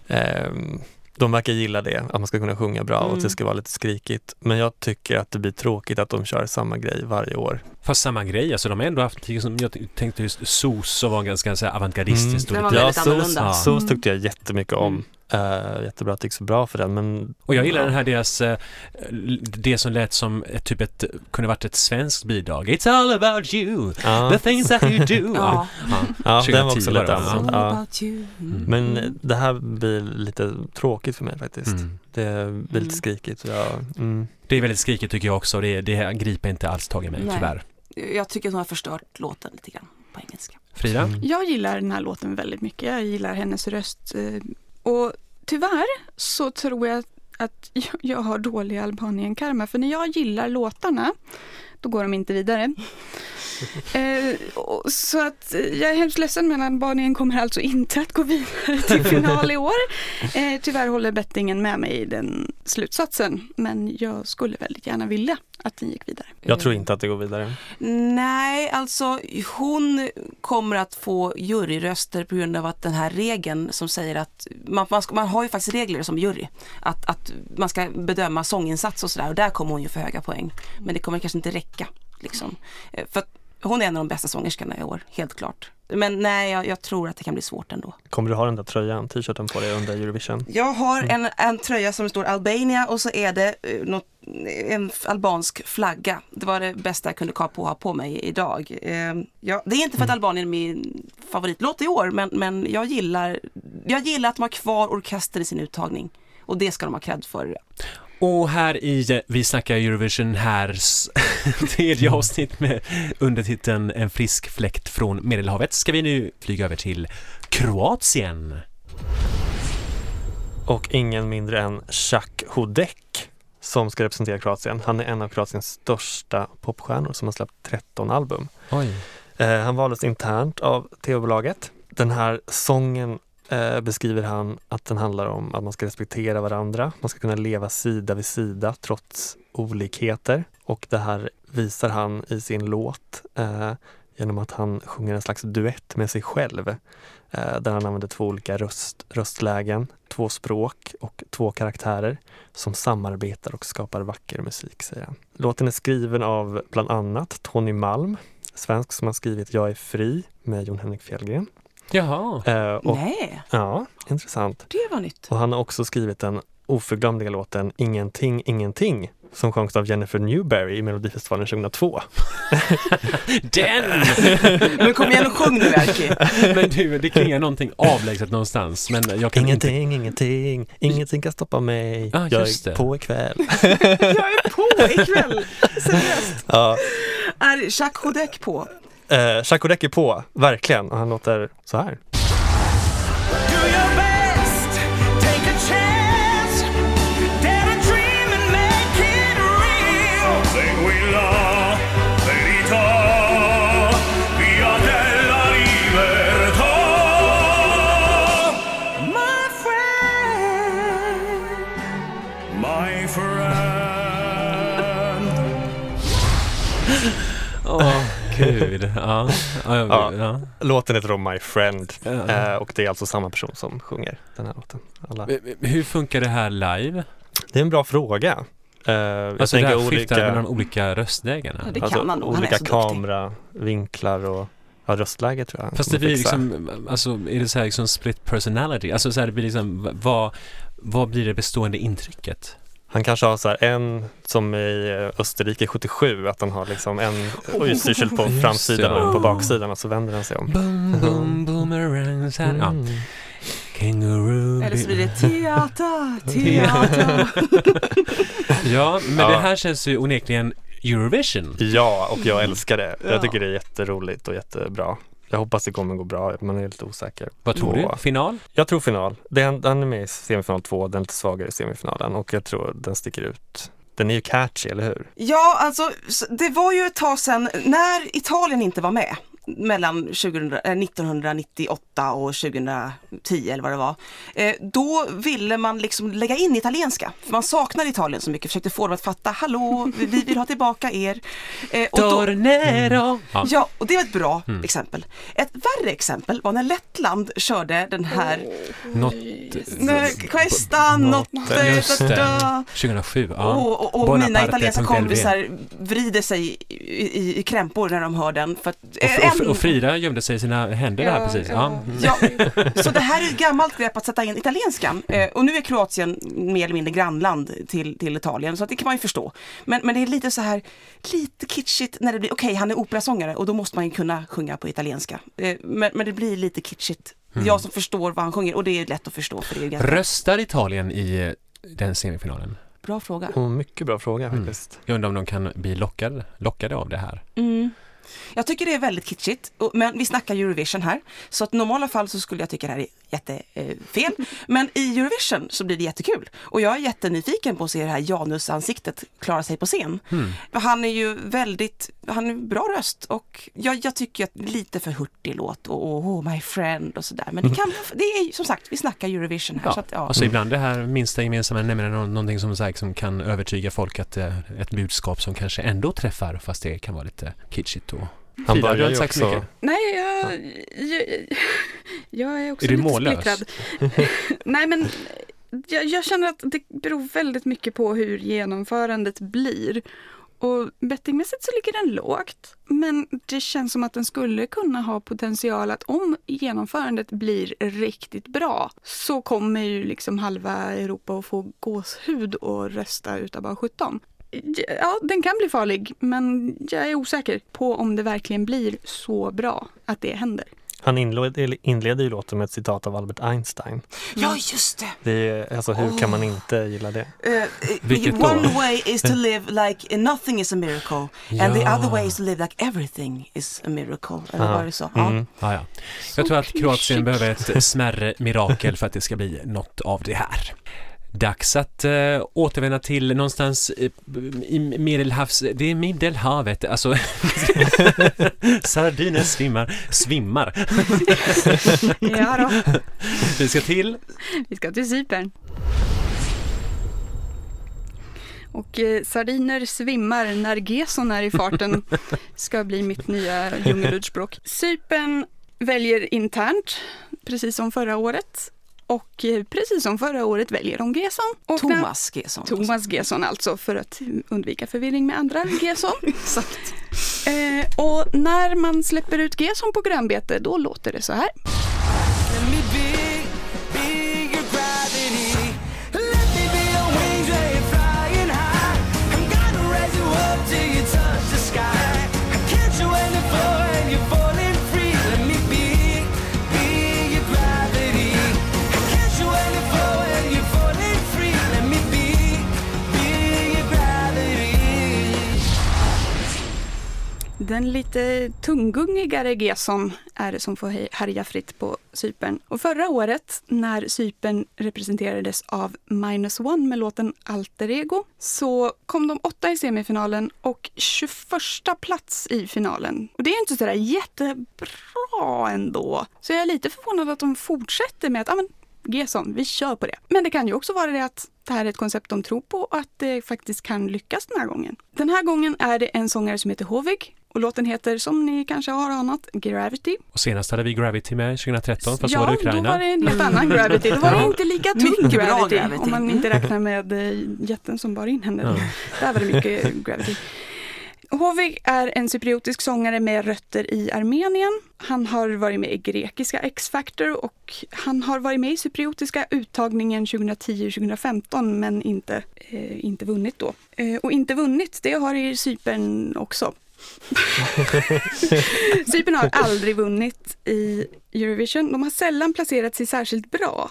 ehm, de verkar gilla det, att man ska kunna sjunga bra och att Mm. det ska vara lite skrikigt. Men jag tycker att det blir tråkigt att de kör samma grej varje år. Fast samma grej, alltså de har ändå haft, liksom, jag tänkte just SOS var ganska så här, avantgardistiskt. Mm. Den var väldigt SOS, annorlunda. SOS Mm. tyckte jag jättemycket om. Uh, jättebra att det gick så bra för den men Och jag gillar ja. den här deras, eh, det som lät som ett, typ ett, kunde varit ett svenskt bidrag. It's all about you, Ja, the things that you do. Ja. ja den var 2010 också lite. All Ja. Mm. Men det här blir lite tråkigt för mig faktiskt. Mm. Det blir lite Mm. skrikigt. Ja, mm. Det är väldigt skrikigt tycker jag också. Det, det griper inte alls tag i mig, Nej. tyvärr. Jag tycker att hon har förstört låten lite grann på engelska. Frida? Mm. Jag gillar den här låten väldigt mycket. Jag gillar hennes röst. eh, Och tyvärr så tror jag att jag- har dålig Albanien-karma. För när jag gillar låtarna, då går de inte vidare. Eh, så att eh, jag är hemskt ledsen men Albanien kommer alltså inte att gå vidare till final i år. Eh, tyvärr håller bettingen med mig i den slutsatsen. Men jag skulle väldigt gärna vilja att den gick vidare. Jag tror inte att det går vidare. Nej, alltså hon kommer att få juryröster på grund av att den här regeln som säger att man, man, ska, man har ju faktiskt regler som jury. Att, att man ska bedöma sånginsats och sådär och där kommer hon ju få höga poäng. Men det kommer kanske inte räcka. Liksom. Eh, För hon är en av de bästa sångerskorna i år, helt klart. Men nej, jag, jag tror att det kan bli svårt ändå. Kommer du ha den där tröjan, t-shirten på dig under Eurovision? Jag har en, en tröja som står Albania och så är det eh, något, en albansk flagga. Det var det bästa jag kunde på ha på mig idag. Eh, ja, det är inte för att Albanien är min favoritlåt i år men, men jag, gillar, jag gillar att de har kvar orkester i sin uttagning. Och det ska de ha cred för. Och här i eh, Vi snackar Eurovision härs tredje avsnitt med undertiteln En frisk fläkt från Medelhavet ska vi nu flyga över till Kroatien. Och ingen mindre än Jacques Hudek som ska representera Kroatien. Han är en av Kroatiens största popstjärnor som har släppt 13 album. Oj. Eh, han valdes internt av tv-bolaget. Den här sången eh, beskriver han att den handlar om att man ska respektera varandra. Man ska kunna leva sida vid sida trots olikheter. Och det här visar han i sin låt eh, genom att han sjunger en slags duett med sig själv. Eh, där han använder två olika röst, röstlägen, två språk och två karaktärer som samarbetar och skapar vacker musik, säger han. Låten är skriven av bland annat Tony Malm, svensk som har skrivit Jag är fri med Jon Henrik Fjällgren. Jaha. Eh, och, Nej, ja, intressant. det var nytt. Och han har också skrivit den oförglömliga låten Ingenting, ingenting som sjöngs av Jennifer Newberry i Melodifestivalen 2002. Den! Men kom igen och sjung nu Erki. Men du, det klingar någonting avlägset någonstans. Men jag kan inte... Ingenting, ingenting, ingenting kan stoppa mig. Ah, jag är det. på ikväll. Jag är på ikväll. Seriöst. Ja, Är Jacques Hudek på? Eh, Jacques är på, verkligen. Och han låter så här. Ja. Ja, Ja. Låten heter då My Friend Ja. eh, och det är alltså samma person som sjunger den här låten. Alla. Hur funkar det här live? Det är en bra fråga. Eh, jag Alltså det tänker här skiftar mellan olika, olika? Ja, det alltså, kan man nog. Olika kameravinklar och ja, röstläge tror jag. Fast det blir liksom, alltså är det så här liksom split personality? Alltså så här, det blir liksom, vad, vad blir det bestående intrycket? Han kanske har så här en som i eh, Österrike 77, att han har liksom en utstyrsel på Just framsidan och en på baksidan och så vänder den sig om. Boom, boom, boomerangs här. Ja. Mm. Kangaroo. Eller så blir det teater, teater. Ja, men Ja. det här känns ju onekligen Eurovision. Ja, och jag älskar det. Ja. Jag tycker det är jätteroligt och jättebra. Jag hoppas det kommer gå bra, man är lite osäker. Vad tror du? Final? Jag tror final. Den, den är med i semifinal två, den lite svagare i semifinalen och jag tror den sticker ut. Den är ju catchy, eller hur? Ja, alltså det var ju ett tag sedan när Italien inte var med mellan 2000, eh, 1998 och 2010 eller vad det var. Eh, då ville man liksom lägga in italienska. För man saknar Italien så mycket, försökte få dem att fatta, hallå, vi vi vill ha tillbaka er. Eh, och då, Tornero! Ja. Ja, och det var ett bra Mm. exempel. Ett värre exempel var när Lettland körde den här Något... Nej, Questa notte, Just det. da, da. 2007, ja. Och, och, och mina italienska kompisar vrider sig i, i, i krämpor när de hör den. För att, Och, och, och Frida gömde sig i sina händer där precis. Ja. Ja, så det här är ett gammalt grepp att sätta in italienskan. Eh, och nu är Kroatien mer eller mindre grannland till, till Italien, så att det kan man ju förstå. Men, men det är lite så här, lite kitschigt när det blir, okej han är operasångare och då måste man ju kunna sjunga på italienska. Eh, men, men det blir lite kitschigt. Mm. Jag som förstår vad han sjunger och det är lätt att förstå för det är ganska Röstar Italien i eh, den semifinalen? bra fråga. Och mycket bra fråga Mm. faktiskt. Jag undrar om de kan bli lockade, lockade av det här. Mm. Jag tycker det är väldigt kitschigt, men vi snackar Eurovision här. Så att i normala fall så skulle jag tycka det här är jättefel. Men i Eurovision så blir det jättekul. Och jag är jättenyfiken på att se det här Janus-ansiktet klara sig på scen. Hmm. Han är ju väldigt, han är bra röst och jag, jag tycker att lite för hurtig låt och, oh my friend och sådär. Men det kan, det är som sagt, vi snackar Eurovision här. Ja, Så att, ja. Alltså ibland det här minsta gemensamma nämnaren, nå- någonting som, här, som kan övertyga folk att eh, ett budskap som kanske ändå träffar fast det kan vara lite kitschigt och Han Frida, du har sagt så också, mycket. Nej, jag, jag, jag är också Är lite mållös? splittrad. Nej, men jag, jag känner att det beror väldigt mycket på hur genomförandet blir. Och bettingmässigt så ligger den lågt. Men det känns som att den skulle kunna ha potential att om genomförandet blir riktigt bra så kommer ju liksom halva Europa att få gåshud och rösta utav bara 17. Ja, den kan bli farlig, men jag är osäker på om det verkligen blir så bra att det händer. han inleder, inleder ju låten med ett citat av Albert Einstein. ja, just det! Det är, alltså hur kan man inte gilla det? Uh, då? one way is to live like nothing is a miracle and the Ja. other way is to live like everything is a miracle. Eller Ja. var det så? Ja. Mm. Ja, ja. Så Jag tror att Kroatien klyschigt. behöver ett smärre mirakel för att det ska bli något av det här. Dags att uh, återvända till någonstans eh, i Medelhavs... Det är Medelhavet, alltså... Sardiner svimmar, svimmar. Ja då. Vi ska till... Vi ska till Cypern. Och eh, sardiner svimmar när geson är i farten ska bli mitt nya djungelordspråk. Cypern väljer internt, precis som förra året. Och eh, precis som förra året väljer de Gesson. Och Thomas Gesson. Thomas Gesson alltså, för att undvika förvirring med andra Gesson. Eh, och när man släpper ut Gesson på grönbete, då låter det så här. Den lite tunggungigare Gesson är det som får härja fritt på Cypern. Och förra året när Cypern representerades av Minus One med låten Alter Ego så kom de åtta i semifinalen och 21 plats i finalen. Och det är inte sådär jättebra ändå. Så jag är lite förvånad att de fortsätter med att ah, men, Gesson, vi kör på det. Men det kan ju också vara det att det här är ett koncept de tror på och att det faktiskt kan lyckas den här gången. Den här gången är det en sångare som heter Hovig och låten heter, som ni kanske har anat, Gravity. Och senast hade vi Gravity med 2013, fast så var ja, det då Ukraina. var det en helt annan Gravity. Då var det inte lika tung gravity, Gravity. om man inte räknar med eh, jätten som bar in henne. Ja. Där var det mycket Gravity. Hovig är en cypriotisk sångare med rötter i Armenien. Han har varit med i grekiska X-Factor och han har varit med i cypriotiska uttagningen 2010-2015 men inte, eh, inte vunnit då. Eh, och inte vunnit, det har i Cypern också. Cypern har aldrig vunnit i Eurovision. De har sällan placerat sig särskilt bra.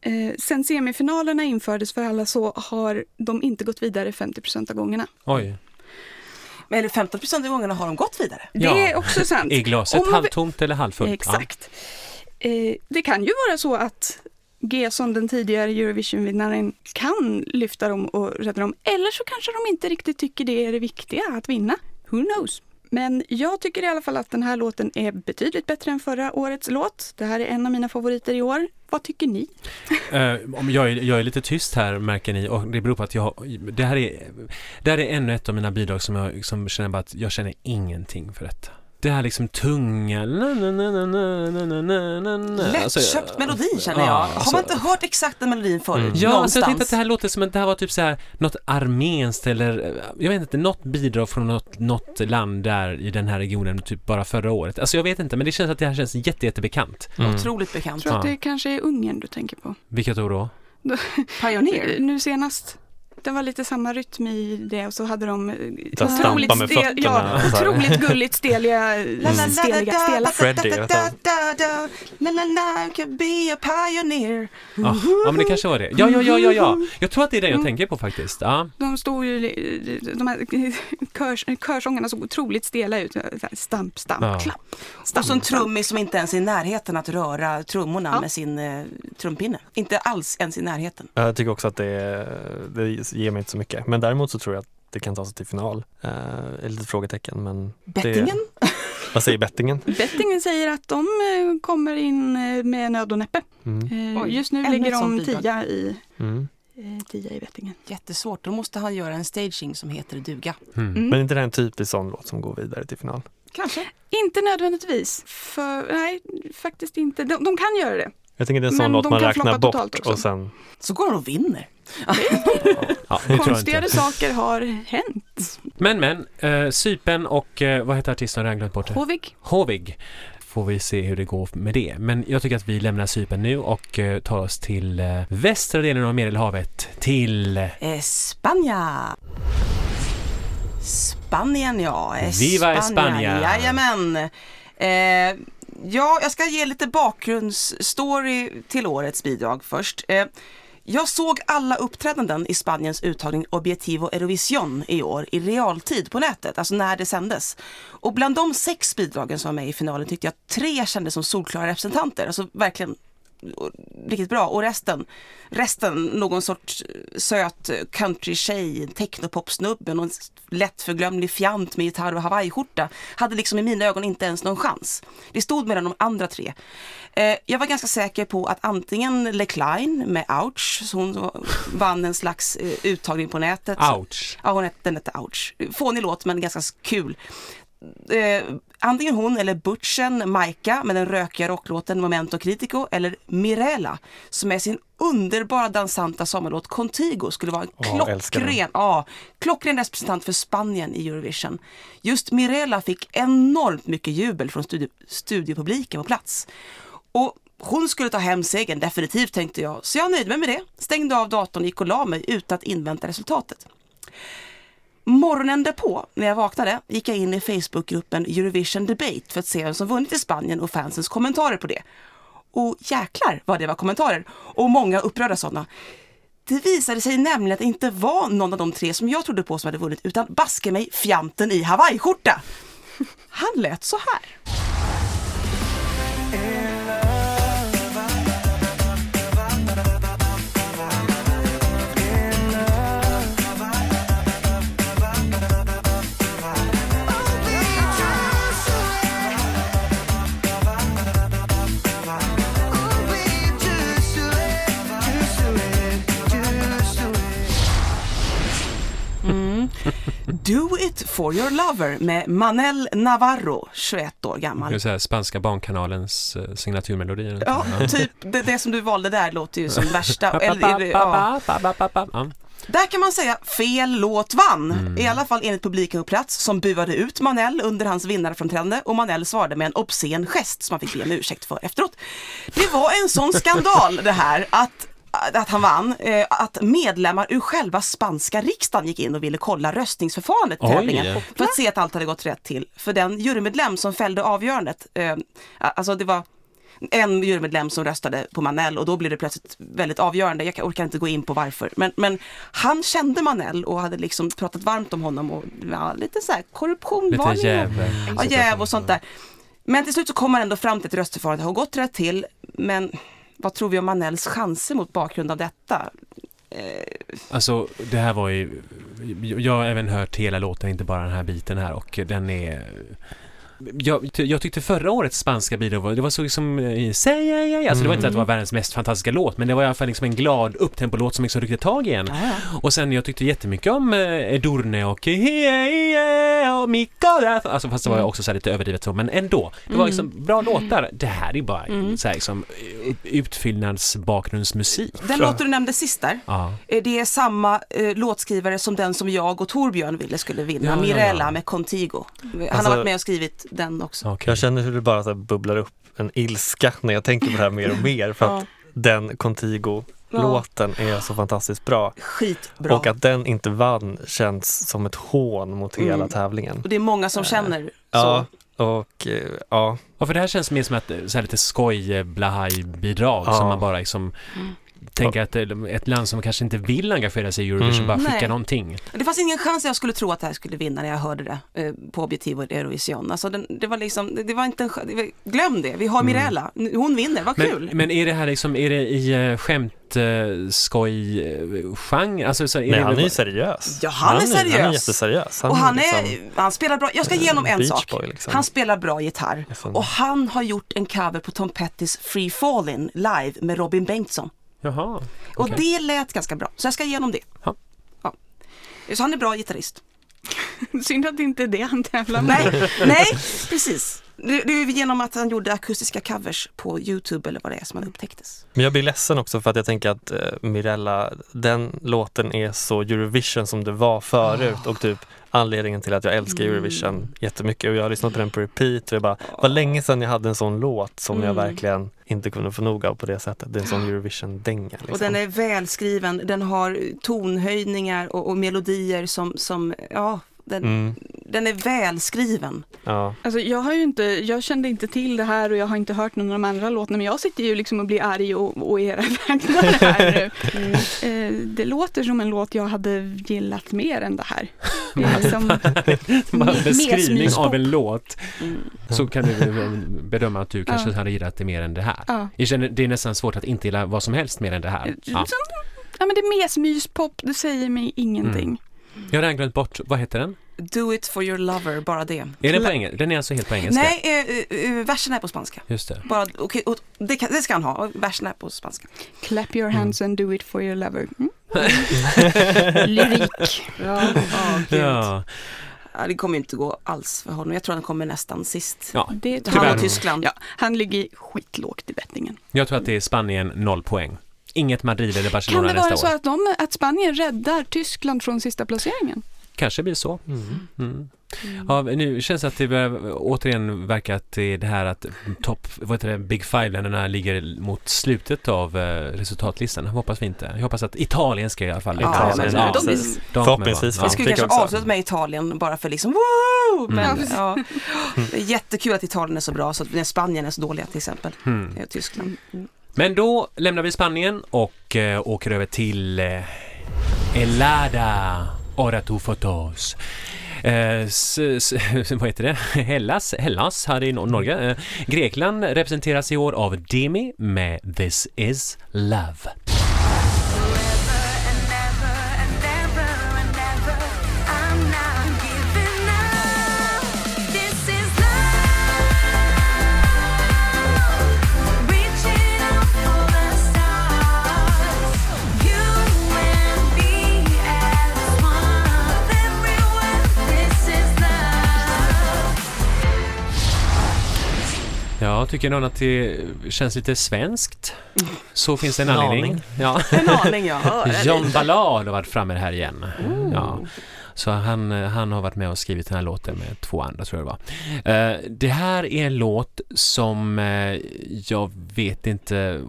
Eh, sen semifinalerna infördes för alla så har de inte gått vidare 50 av gångerna. Oj. Eller 15 procent av gångerna har de gått vidare. Det Ja. är också sant. Är glaset Om halvtomt eller halvfullt? Exakt. Eh, det kan ju vara så att Gesson, den tidigare Eurovision-vinnaren, kan lyfta dem och rädda dem. Eller så kanske de inte riktigt tycker det är det viktiga, att vinna. Who knows? Men jag tycker i alla fall att den här låten är betydligt bättre än förra årets låt. Det här är en av mina favoriter i år. Vad tycker ni? Uh, jag, är, jag är lite tyst här märker ni och det beror på att jag det här är, det här är ännu ett av mina bidrag som jag som känner bara att jag känner ingenting för detta det här liksom tunga... Lättköpt melodi känner jag. Har man inte alltså- hört exakt den melodin förut? Mm. Ja, alltså, jag tänkte att det här låter som att det här var typ så här något armenskt eller eh, jag vet inte, något bidrag från något, något land där i den här regionen typ bara förra året. Alltså jag vet inte, men det känns att det här känns jättejättebekant. Mm. mm. Otroligt bekant. Jag tror att det kanske är Ungern du tänker på. Vilket år då? Pioneer? Nu senast. Det var lite samma rytm i det och så hade de eh, stampa med stel- ja, otroligt gulligt steliga, steliga, stela. Freddy, vet can be a pioneer. Ja, ja, men det kanske var det. Ja, ja, ja, ja, ja. Jag tror att det är det jag tänker på faktiskt. De stod ju, de här körs, körsångarna såg otroligt stela ut. Stamp, stamp, klapp. Och så en trummis som inte ens är i närheten att röra trummorna med sin eh, trumpinne. Inte alls ens i närheten. Jag tycker också att det, det ger mig inte så mycket. Men däremot så tror jag att det kan ta sig till final. Uh, ett litet frågetecken men Bettingen? Det, vad säger bettingen? Bettingen säger att de eh, kommer in eh, med nöd och näppe. Mm. Eh, Just nu ännu ligger de tia i, Mm. eh, tia i bettingen. Jättesvårt. Då måste han göra en staging som heter duga. Mm. Mm. Men inte det här en typisk sån låt som går vidare till final? Kanske. Inte nödvändigtvis. För, nej, faktiskt inte. De, de kan göra det. Jag tänker det är en sån Men låt de man kan räknar bort och sen Så går han och vinner. Ja, Konstigare saker har hänt. Men, men, uh, Sypen och uh, vad heter artisten? Jag har glömt bort det. Hovig. Hovig. Får vi se hur det går med det. Men jag tycker att vi lämnar Sypen nu och eh, tar oss till eh, västra delen av Medelhavet. Till... Eh, Spania. Spanien ja. Eh, Viva España. Jajamän. Eh, ja, jag ska ge lite bakgrundsstory till årets bidrag först. Eh, jag såg alla uppträdanden i Spaniens uttagning Objetivo Eurovision i år i realtid på nätet, alltså när det sändes. Och bland de sex bidragen som var med i finalen tyckte jag tre kändes som solklara representanter, alltså verkligen riktigt bra. Och resten, resten någon sorts söt countrytjej, technopopsnubbe, någon lättförglömlig fjant med gitarr och hawaiiskjorta. Hade liksom i mina ögon inte ens någon chans. Det stod mellan de andra tre. Eh, jag var ganska säker på att antingen Lecline med Ouch, så hon vann en slags eh, uttagning på nätet. Ouch. Ja, hon hette, den hette Ouch. Fånig låt men ganska kul. Eh, antingen hon eller Butchen, Maika med den rökiga rocklåten Momento Critico eller Mirella som med sin underbara dansanta sommarlåt Contigo skulle vara en den. klockren, ja, klockren representant för Spanien i Eurovision. Just Mirella fick enormt mycket jubel från studie, studiepubliken på plats. Och hon skulle ta hem segern, definitivt tänkte jag. Så jag nöjde mig med det. Stängde av datorn och gick och la mig utan att invänta resultatet. Morgonen därpå, när jag vaknade, gick jag in i Facebookgruppen Eurovision Debate för att se vem som vunnit i Spanien och fansens kommentarer på det. Och jäklar vad det var kommentarer! Och många upprörda sådana. Det visade sig nämligen att det inte var någon av de tre som jag trodde på som hade vunnit, utan baske mig fjanten i hawaiiskjorta. Han lät så här. For your lover med Manel Navarro, 21 år Det är gammal. så här spanska barnkanalens eh, signaturmelodi. Ja, typ det, det som du valde där låter ju som värsta. Eller, ja. Där kan man säga fel låt vann. Mm. I alla fall enligt publiken på plats som buade ut Manel under hans vinnarframträdande och Manel svarade med en obscen gest som han fick be om ursäkt för efteråt. Det var en sån skandal det här att att han vann, eh, att medlemmar ur själva spanska riksdagen gick in och ville kolla röstningsförfarandet i tävlingen för att se att allt hade gått rätt till. För den jurymedlem som fällde avgörandet, eh, alltså det var en jurymedlem som röstade på Manel och då blev det plötsligt väldigt avgörande. Jag orkar inte gå in på varför. Men, men han kände Manel och hade liksom pratat varmt om honom och ja, lite så här korruption var Lite jäv. Ja, jäv och sånt där. Men till slut så kom man ändå fram till att röstförfarandet har gått rätt till. Men vad tror vi om Manells chanser mot bakgrund av detta? Eh, alltså det här var ju, jag har även hört hela låten, inte bara den här biten här och den är jag, jag tyckte förra årets spanska bidrag var, det var så liksom, säg ja, ja. Alltså det var inte att det var världens mest fantastiska låt, men det var i alla fall liksom en glad upptempo-låt som liksom ryckte tag igen. Och sen jag tyckte jättemycket om eh, Edurne och Mika Alltså fast det var också så här lite överdrivet så, men ändå. Det var liksom bra låtar. Det här är bara så här liksom eh, utfyllnadsbakgrundsmusik. Den låt du nämnde sist där, Ja. eh, det är samma eh, låtskrivare som den som jag och Torbjörn ville skulle vinna, ja, Mirella ja. med Contigo. Han Alltså- har varit med och skrivit den också. Okej. Jag känner hur det bara så bubblar upp en ilska när jag tänker på det här mer och mer för att den Contigo-låten är så fantastiskt bra. Skitbra. Och att den inte vann känns som ett hån mot hela Mm. tävlingen. Och det är många som känner Ja, så. och eh, ja, Ja, för det här känns mer som ett så här lite skoj blahaj-bidrag Ja. som man bara liksom tänker att eh, ett land som kanske inte vill engagera sig i Eurovision Mm. bara skickar Nej. någonting. Det fanns ingen chans att jag skulle tro att det här skulle vinna när jag hörde det eh, på Objektiv och Eurovision. Alltså den, det var liksom, det, var inte en det var, Glöm det, vi har Mirella, hon vinner, vad kul! Men, men är det här liksom, är det i uh, skämt, skoj, genre? Alltså, så är nej det, han är ju seriös. Ja, han är Han seriös. är jätteseriös. Han och han liksom, är, han spelar bra, jag ska ge honom en Beach sak. Boy, liksom. Han spelar bra gitarr Liksom. och han har gjort en cover på Tom Pettys Free Fallin' live med Robin Bengtsson. Jaha. Och Okej. det lät ganska bra, så jag ska ge honom det. Ja. Ja. Så han är bra gitarrist. Synd att det inte är det han tävlar med. Nej, nej, precis. Det, det är genom att han gjorde akustiska covers på Youtube eller vad det är som han upptäcktes. Men jag blir ledsen också för att jag tänker att eh, Mirella, den låten är så Eurovision som det var förut och typ anledningen till att jag älskar Eurovision jättemycket och jag har lyssnat på den på repeat och jag bara, var länge sedan jag hade en sån låt som jag Mm. verkligen inte kunde få nog av på det sättet. Det är en sån Eurovision-dänga. Liksom. Och den är välskriven, den har tonhöjningar och, och melodier som, som ja, den, mm, den är välskriven. ja. Alltså jag har ju inte, jag kände inte till det här och jag har inte hört någon av de andra låtarna men jag sitter ju liksom och blir arg och, och era vägnar här nu. Eh, det låter som en låt jag hade gillat mer än det här. Det är som, Bara mer beskrivning av en låt Mm. så kan du eh, bedöma att du kanske Ja. hade gillat det mer än det här. ja. Jag känner, det är nästan svårt att inte gilla vad som helst mer än det här. Ja. Ja men det är mer smyspop, det säger mig ingenting. Jag har redan glömt bort, vad heter den? Do it for your lover, bara det. Är den på engelska? Den är alltså helt på engelska? Nej, eh, eh, versen är på spanska. Just det. Bara, okay, och det, kan, det ska han ha, versen är på spanska. Clap your hands and do it for your lover. Mm. Lyrik. Ja, ja, Ja, ja, det kommer inte gå alls för honom. Jag tror han kommer nästan sist. ja. Det Han och Tyskland. Ja, han ligger skitlågt i bettningen. Jag tror att det är Spanien, noll poäng. Inget Madrid eller Kan Barcelona det vara nästa så år. att, de, att Spanien räddar Tyskland från sista placeringen? Kanske blir så. Mm. Mm. Ja, nu känns det att det börjar återigen verka att det är det här att topp, vad heter det, Big Five-länderna ligger mot slutet av eh, resultatlistan. Hoppas vi inte. Jag hoppas att Italien ska i alla fall Ja, de- de Förhoppningsvis Vi skulle kanske också. avsluta med Italien bara för liksom woo! Men Mm. ja, jättekul att Italien är så bra så att när Spanien är så dåliga till exempel. Mm. Eh, Tyskland. Men då lämnar vi Spanien och eh, åker över till eh, Elada Ora. Eh, s, s, vad heter det? Hellas, Hellas här i Nor- Norge. Eh, Grekland representeras i år av Demi med This is Love. Jag tycker nog att det känns lite svenskt. Så finns det en En anledning. aning. Ja. En aning ja. John Ballard har varit framme här igen. Ja. Så han, han har varit med och skrivit den här låten med två andra tror jag det var. Eh, det här är en låt som eh, jag vet inte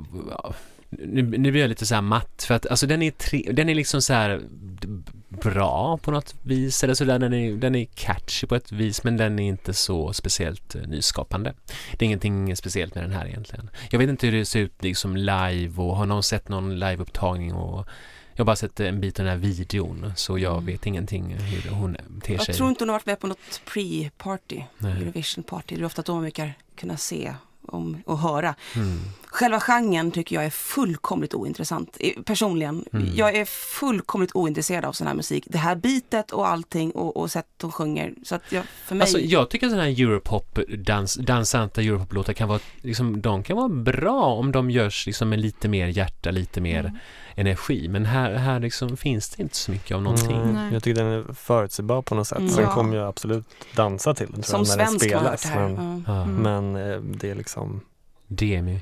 nu, nu blir jag lite så här matt för att alltså den är, tre, den är liksom så här b- bra på något vis eller sådär. Den är, den är catchy på ett vis men den är inte så speciellt eh, nyskapande. Det är ingenting speciellt med den här egentligen. Jag vet inte hur det ser ut liksom live och har någon sett någon liveupptagning och jag har bara sett en bit av den här videon så jag Mm. vet ingenting hur hon ter sig. Jag tror inte hon har varit med på något pre-party, Nej. Eurovision party. Det är ofta då man brukar kunna se om, och höra. Mm. Själva genren tycker jag är fullkomligt ointressant. Personligen. Mm. Jag är fullkomligt ointresserad av sån här musik. Det här bitet och allting och, och sätt de sjunger. Så att jag, för mig... Alltså jag tycker sådana här Europop, dans, dansanta Europop-låtar kan vara, liksom, de kan vara bra om de görs liksom med lite mer hjärta, lite mer Mm. Energi. Men här, här liksom finns det inte så mycket av någonting. Mm, jag tycker den är förutsägbar på något sätt. Mm. Sen Ja. kommer jag absolut dansa till den som jag, när den svensk hört spelas. det här. Men, Ja. Mm. men eh, det är liksom, Demi.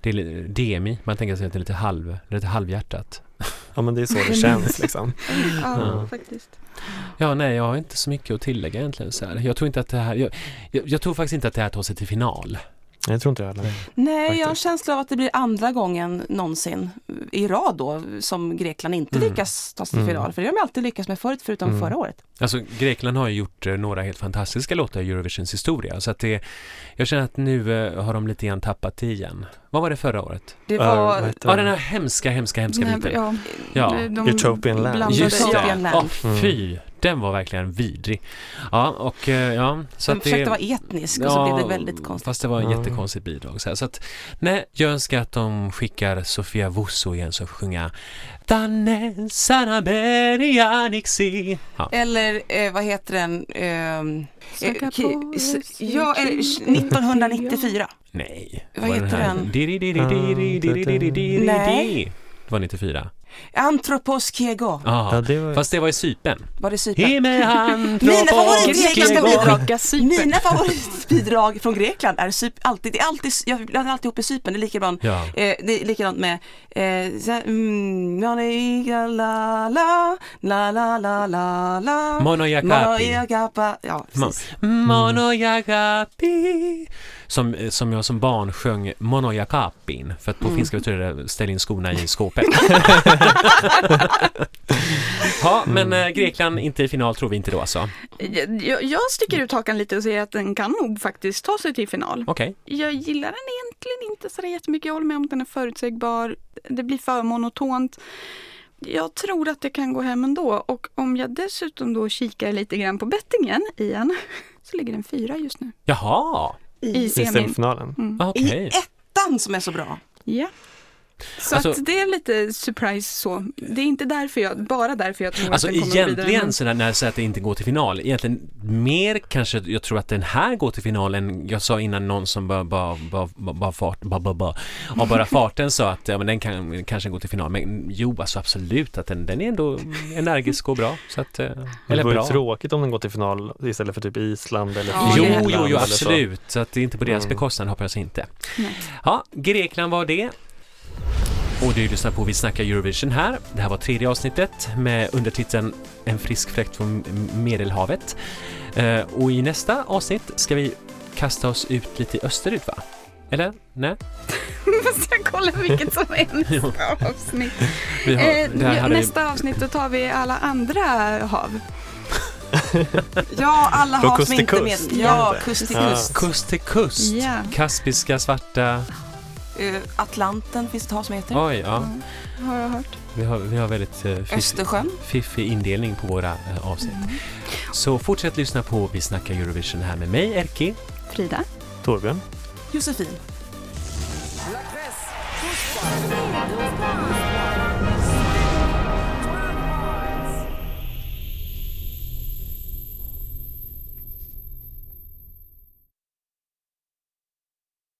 Det är demi, man tänker sig att det är lite, halv, lite halvhjärtat. ja men det är så det känns liksom. Ja, Ja. faktiskt. Ja, nej, jag har inte så mycket att tillägga egentligen. Så här. Jag tror inte att det här, jag, jag, jag tror faktiskt inte att det här tar sig till final. Jag tror inte jag heller. Nej, jag har en Faktiskt. känsla av att det blir andra gången någonsin i rad då som Grekland inte Mm. lyckas ta sig till Mm. final. För det har de alltid lyckats med förut, förutom Mm. förra året. Alltså Grekland har ju gjort eh, några helt fantastiska låtar i Eurovisions historia så att det, jag känner att nu eh, har de lite grann tappat det igen. Vad var det förra året? Det var... heter Ja, den här hemska, hemska, hemska biten. ja, Ja, de Utopian Land. blandade Just det. Land. Mm. fy! Den var verkligen vidrig. Ja, och eh, ja. Så Den att försökte det, vara etnisk och ja, så blev det väldigt konstigt. Fast det var en ja. jättekonstigt bidrag. Så, här. så att, nej, jag önskar att de skickar Sofia Wusso igen som sjunga Danne Sanaberia Nixi. Ja. Eller eh, vad heter den? Ehm, eh, ja, 1994. Eh, nej. Vad heter den? Nej. Det var 94. Antropos Kego. Ja, Ja, det var, fast det var i Cypern. Var det Cypern? Hime Mina favoritgrekiska bidrag. Cypern. Mina favoritbidrag från Grekland är Cyp- alltid, det är alltid, jag blandar alltid ihop i Cypern, det är likadant. Ja. Eh, det är likadant med eh, så här, mm, la la la la la la la la Mono Jakapi. Monojakapa. Ja, Ma- precis. Mono Jakapi. Som, eh, som jag som barn sjöng Mono Jakapin. För att på Mm. finska betyder det ställ in skorna i skåpet. ja, men eh, Grekland inte i final tror vi inte då alltså. Jag, jag sticker ut hakan lite och säger att den kan nog faktiskt ta sig till final. Okej. Jag gillar den egentligen inte så jättemycket. Jag håller med om att den är förutsägbar. Det blir för monotont. Jag tror att det kan gå hem ändå och om jag dessutom då kikar lite grann på bettingen igen så ligger den fyra just nu Jaha, i i semin. semifinalen. Mm. okej. I ettan som är så bra. Ja. Så Alltså- att det är lite surprise så. Det är inte därför jag, bara därför jag tror Alltså att den kommer att egentligen sådär när jag säger att det inte går till final, egentligen mer kanske jag tror att den här går till final än jag sa innan någon som bara, bara, bara, bara, bara fart, bara, bara, bara, och bara farten sa att ja, men den kan kanske gå till final. Men jo, alltså absolut att den, den är ändå energisk och bra. Så att, eh, eller det vore bra. tråkigt om den går till final istället för typ Island eller Ja, Jo, det jo, jo, eller så. absolut. Så att det är inte på deras Mm. bekostnad hoppas jag inte. Nej. Ja, Grekland var det. Och du lyssnar på Vi snackar Eurovision här. Det här var tredje avsnittet med undertiteln En frisk fläkt från Medelhavet. Eh, och i nästa avsnitt ska vi kasta oss ut lite österut va? Eller? Nej? Måste jag kolla vilket som är nästa avsnitt. Vi har, Eh, det här hade vi- nästa avsnitt då tar vi alla andra hav. Ja, alla kust som inte med. kust. Ja, Ja. kust till kust. Kust till kust. Ja. Kaspiska, svarta. Eh, Atlanten finns det ett hav som heter. Oj, ja. Mm, Har jag hört. Vi har, vi har väldigt eh, fiff, Östersjön. fiffig indelning på våra eh, avsnitt. Så fortsätt lyssna på Vi snackar Eurovision här med mig, Erki. Frida. Torbjörn. Josefin.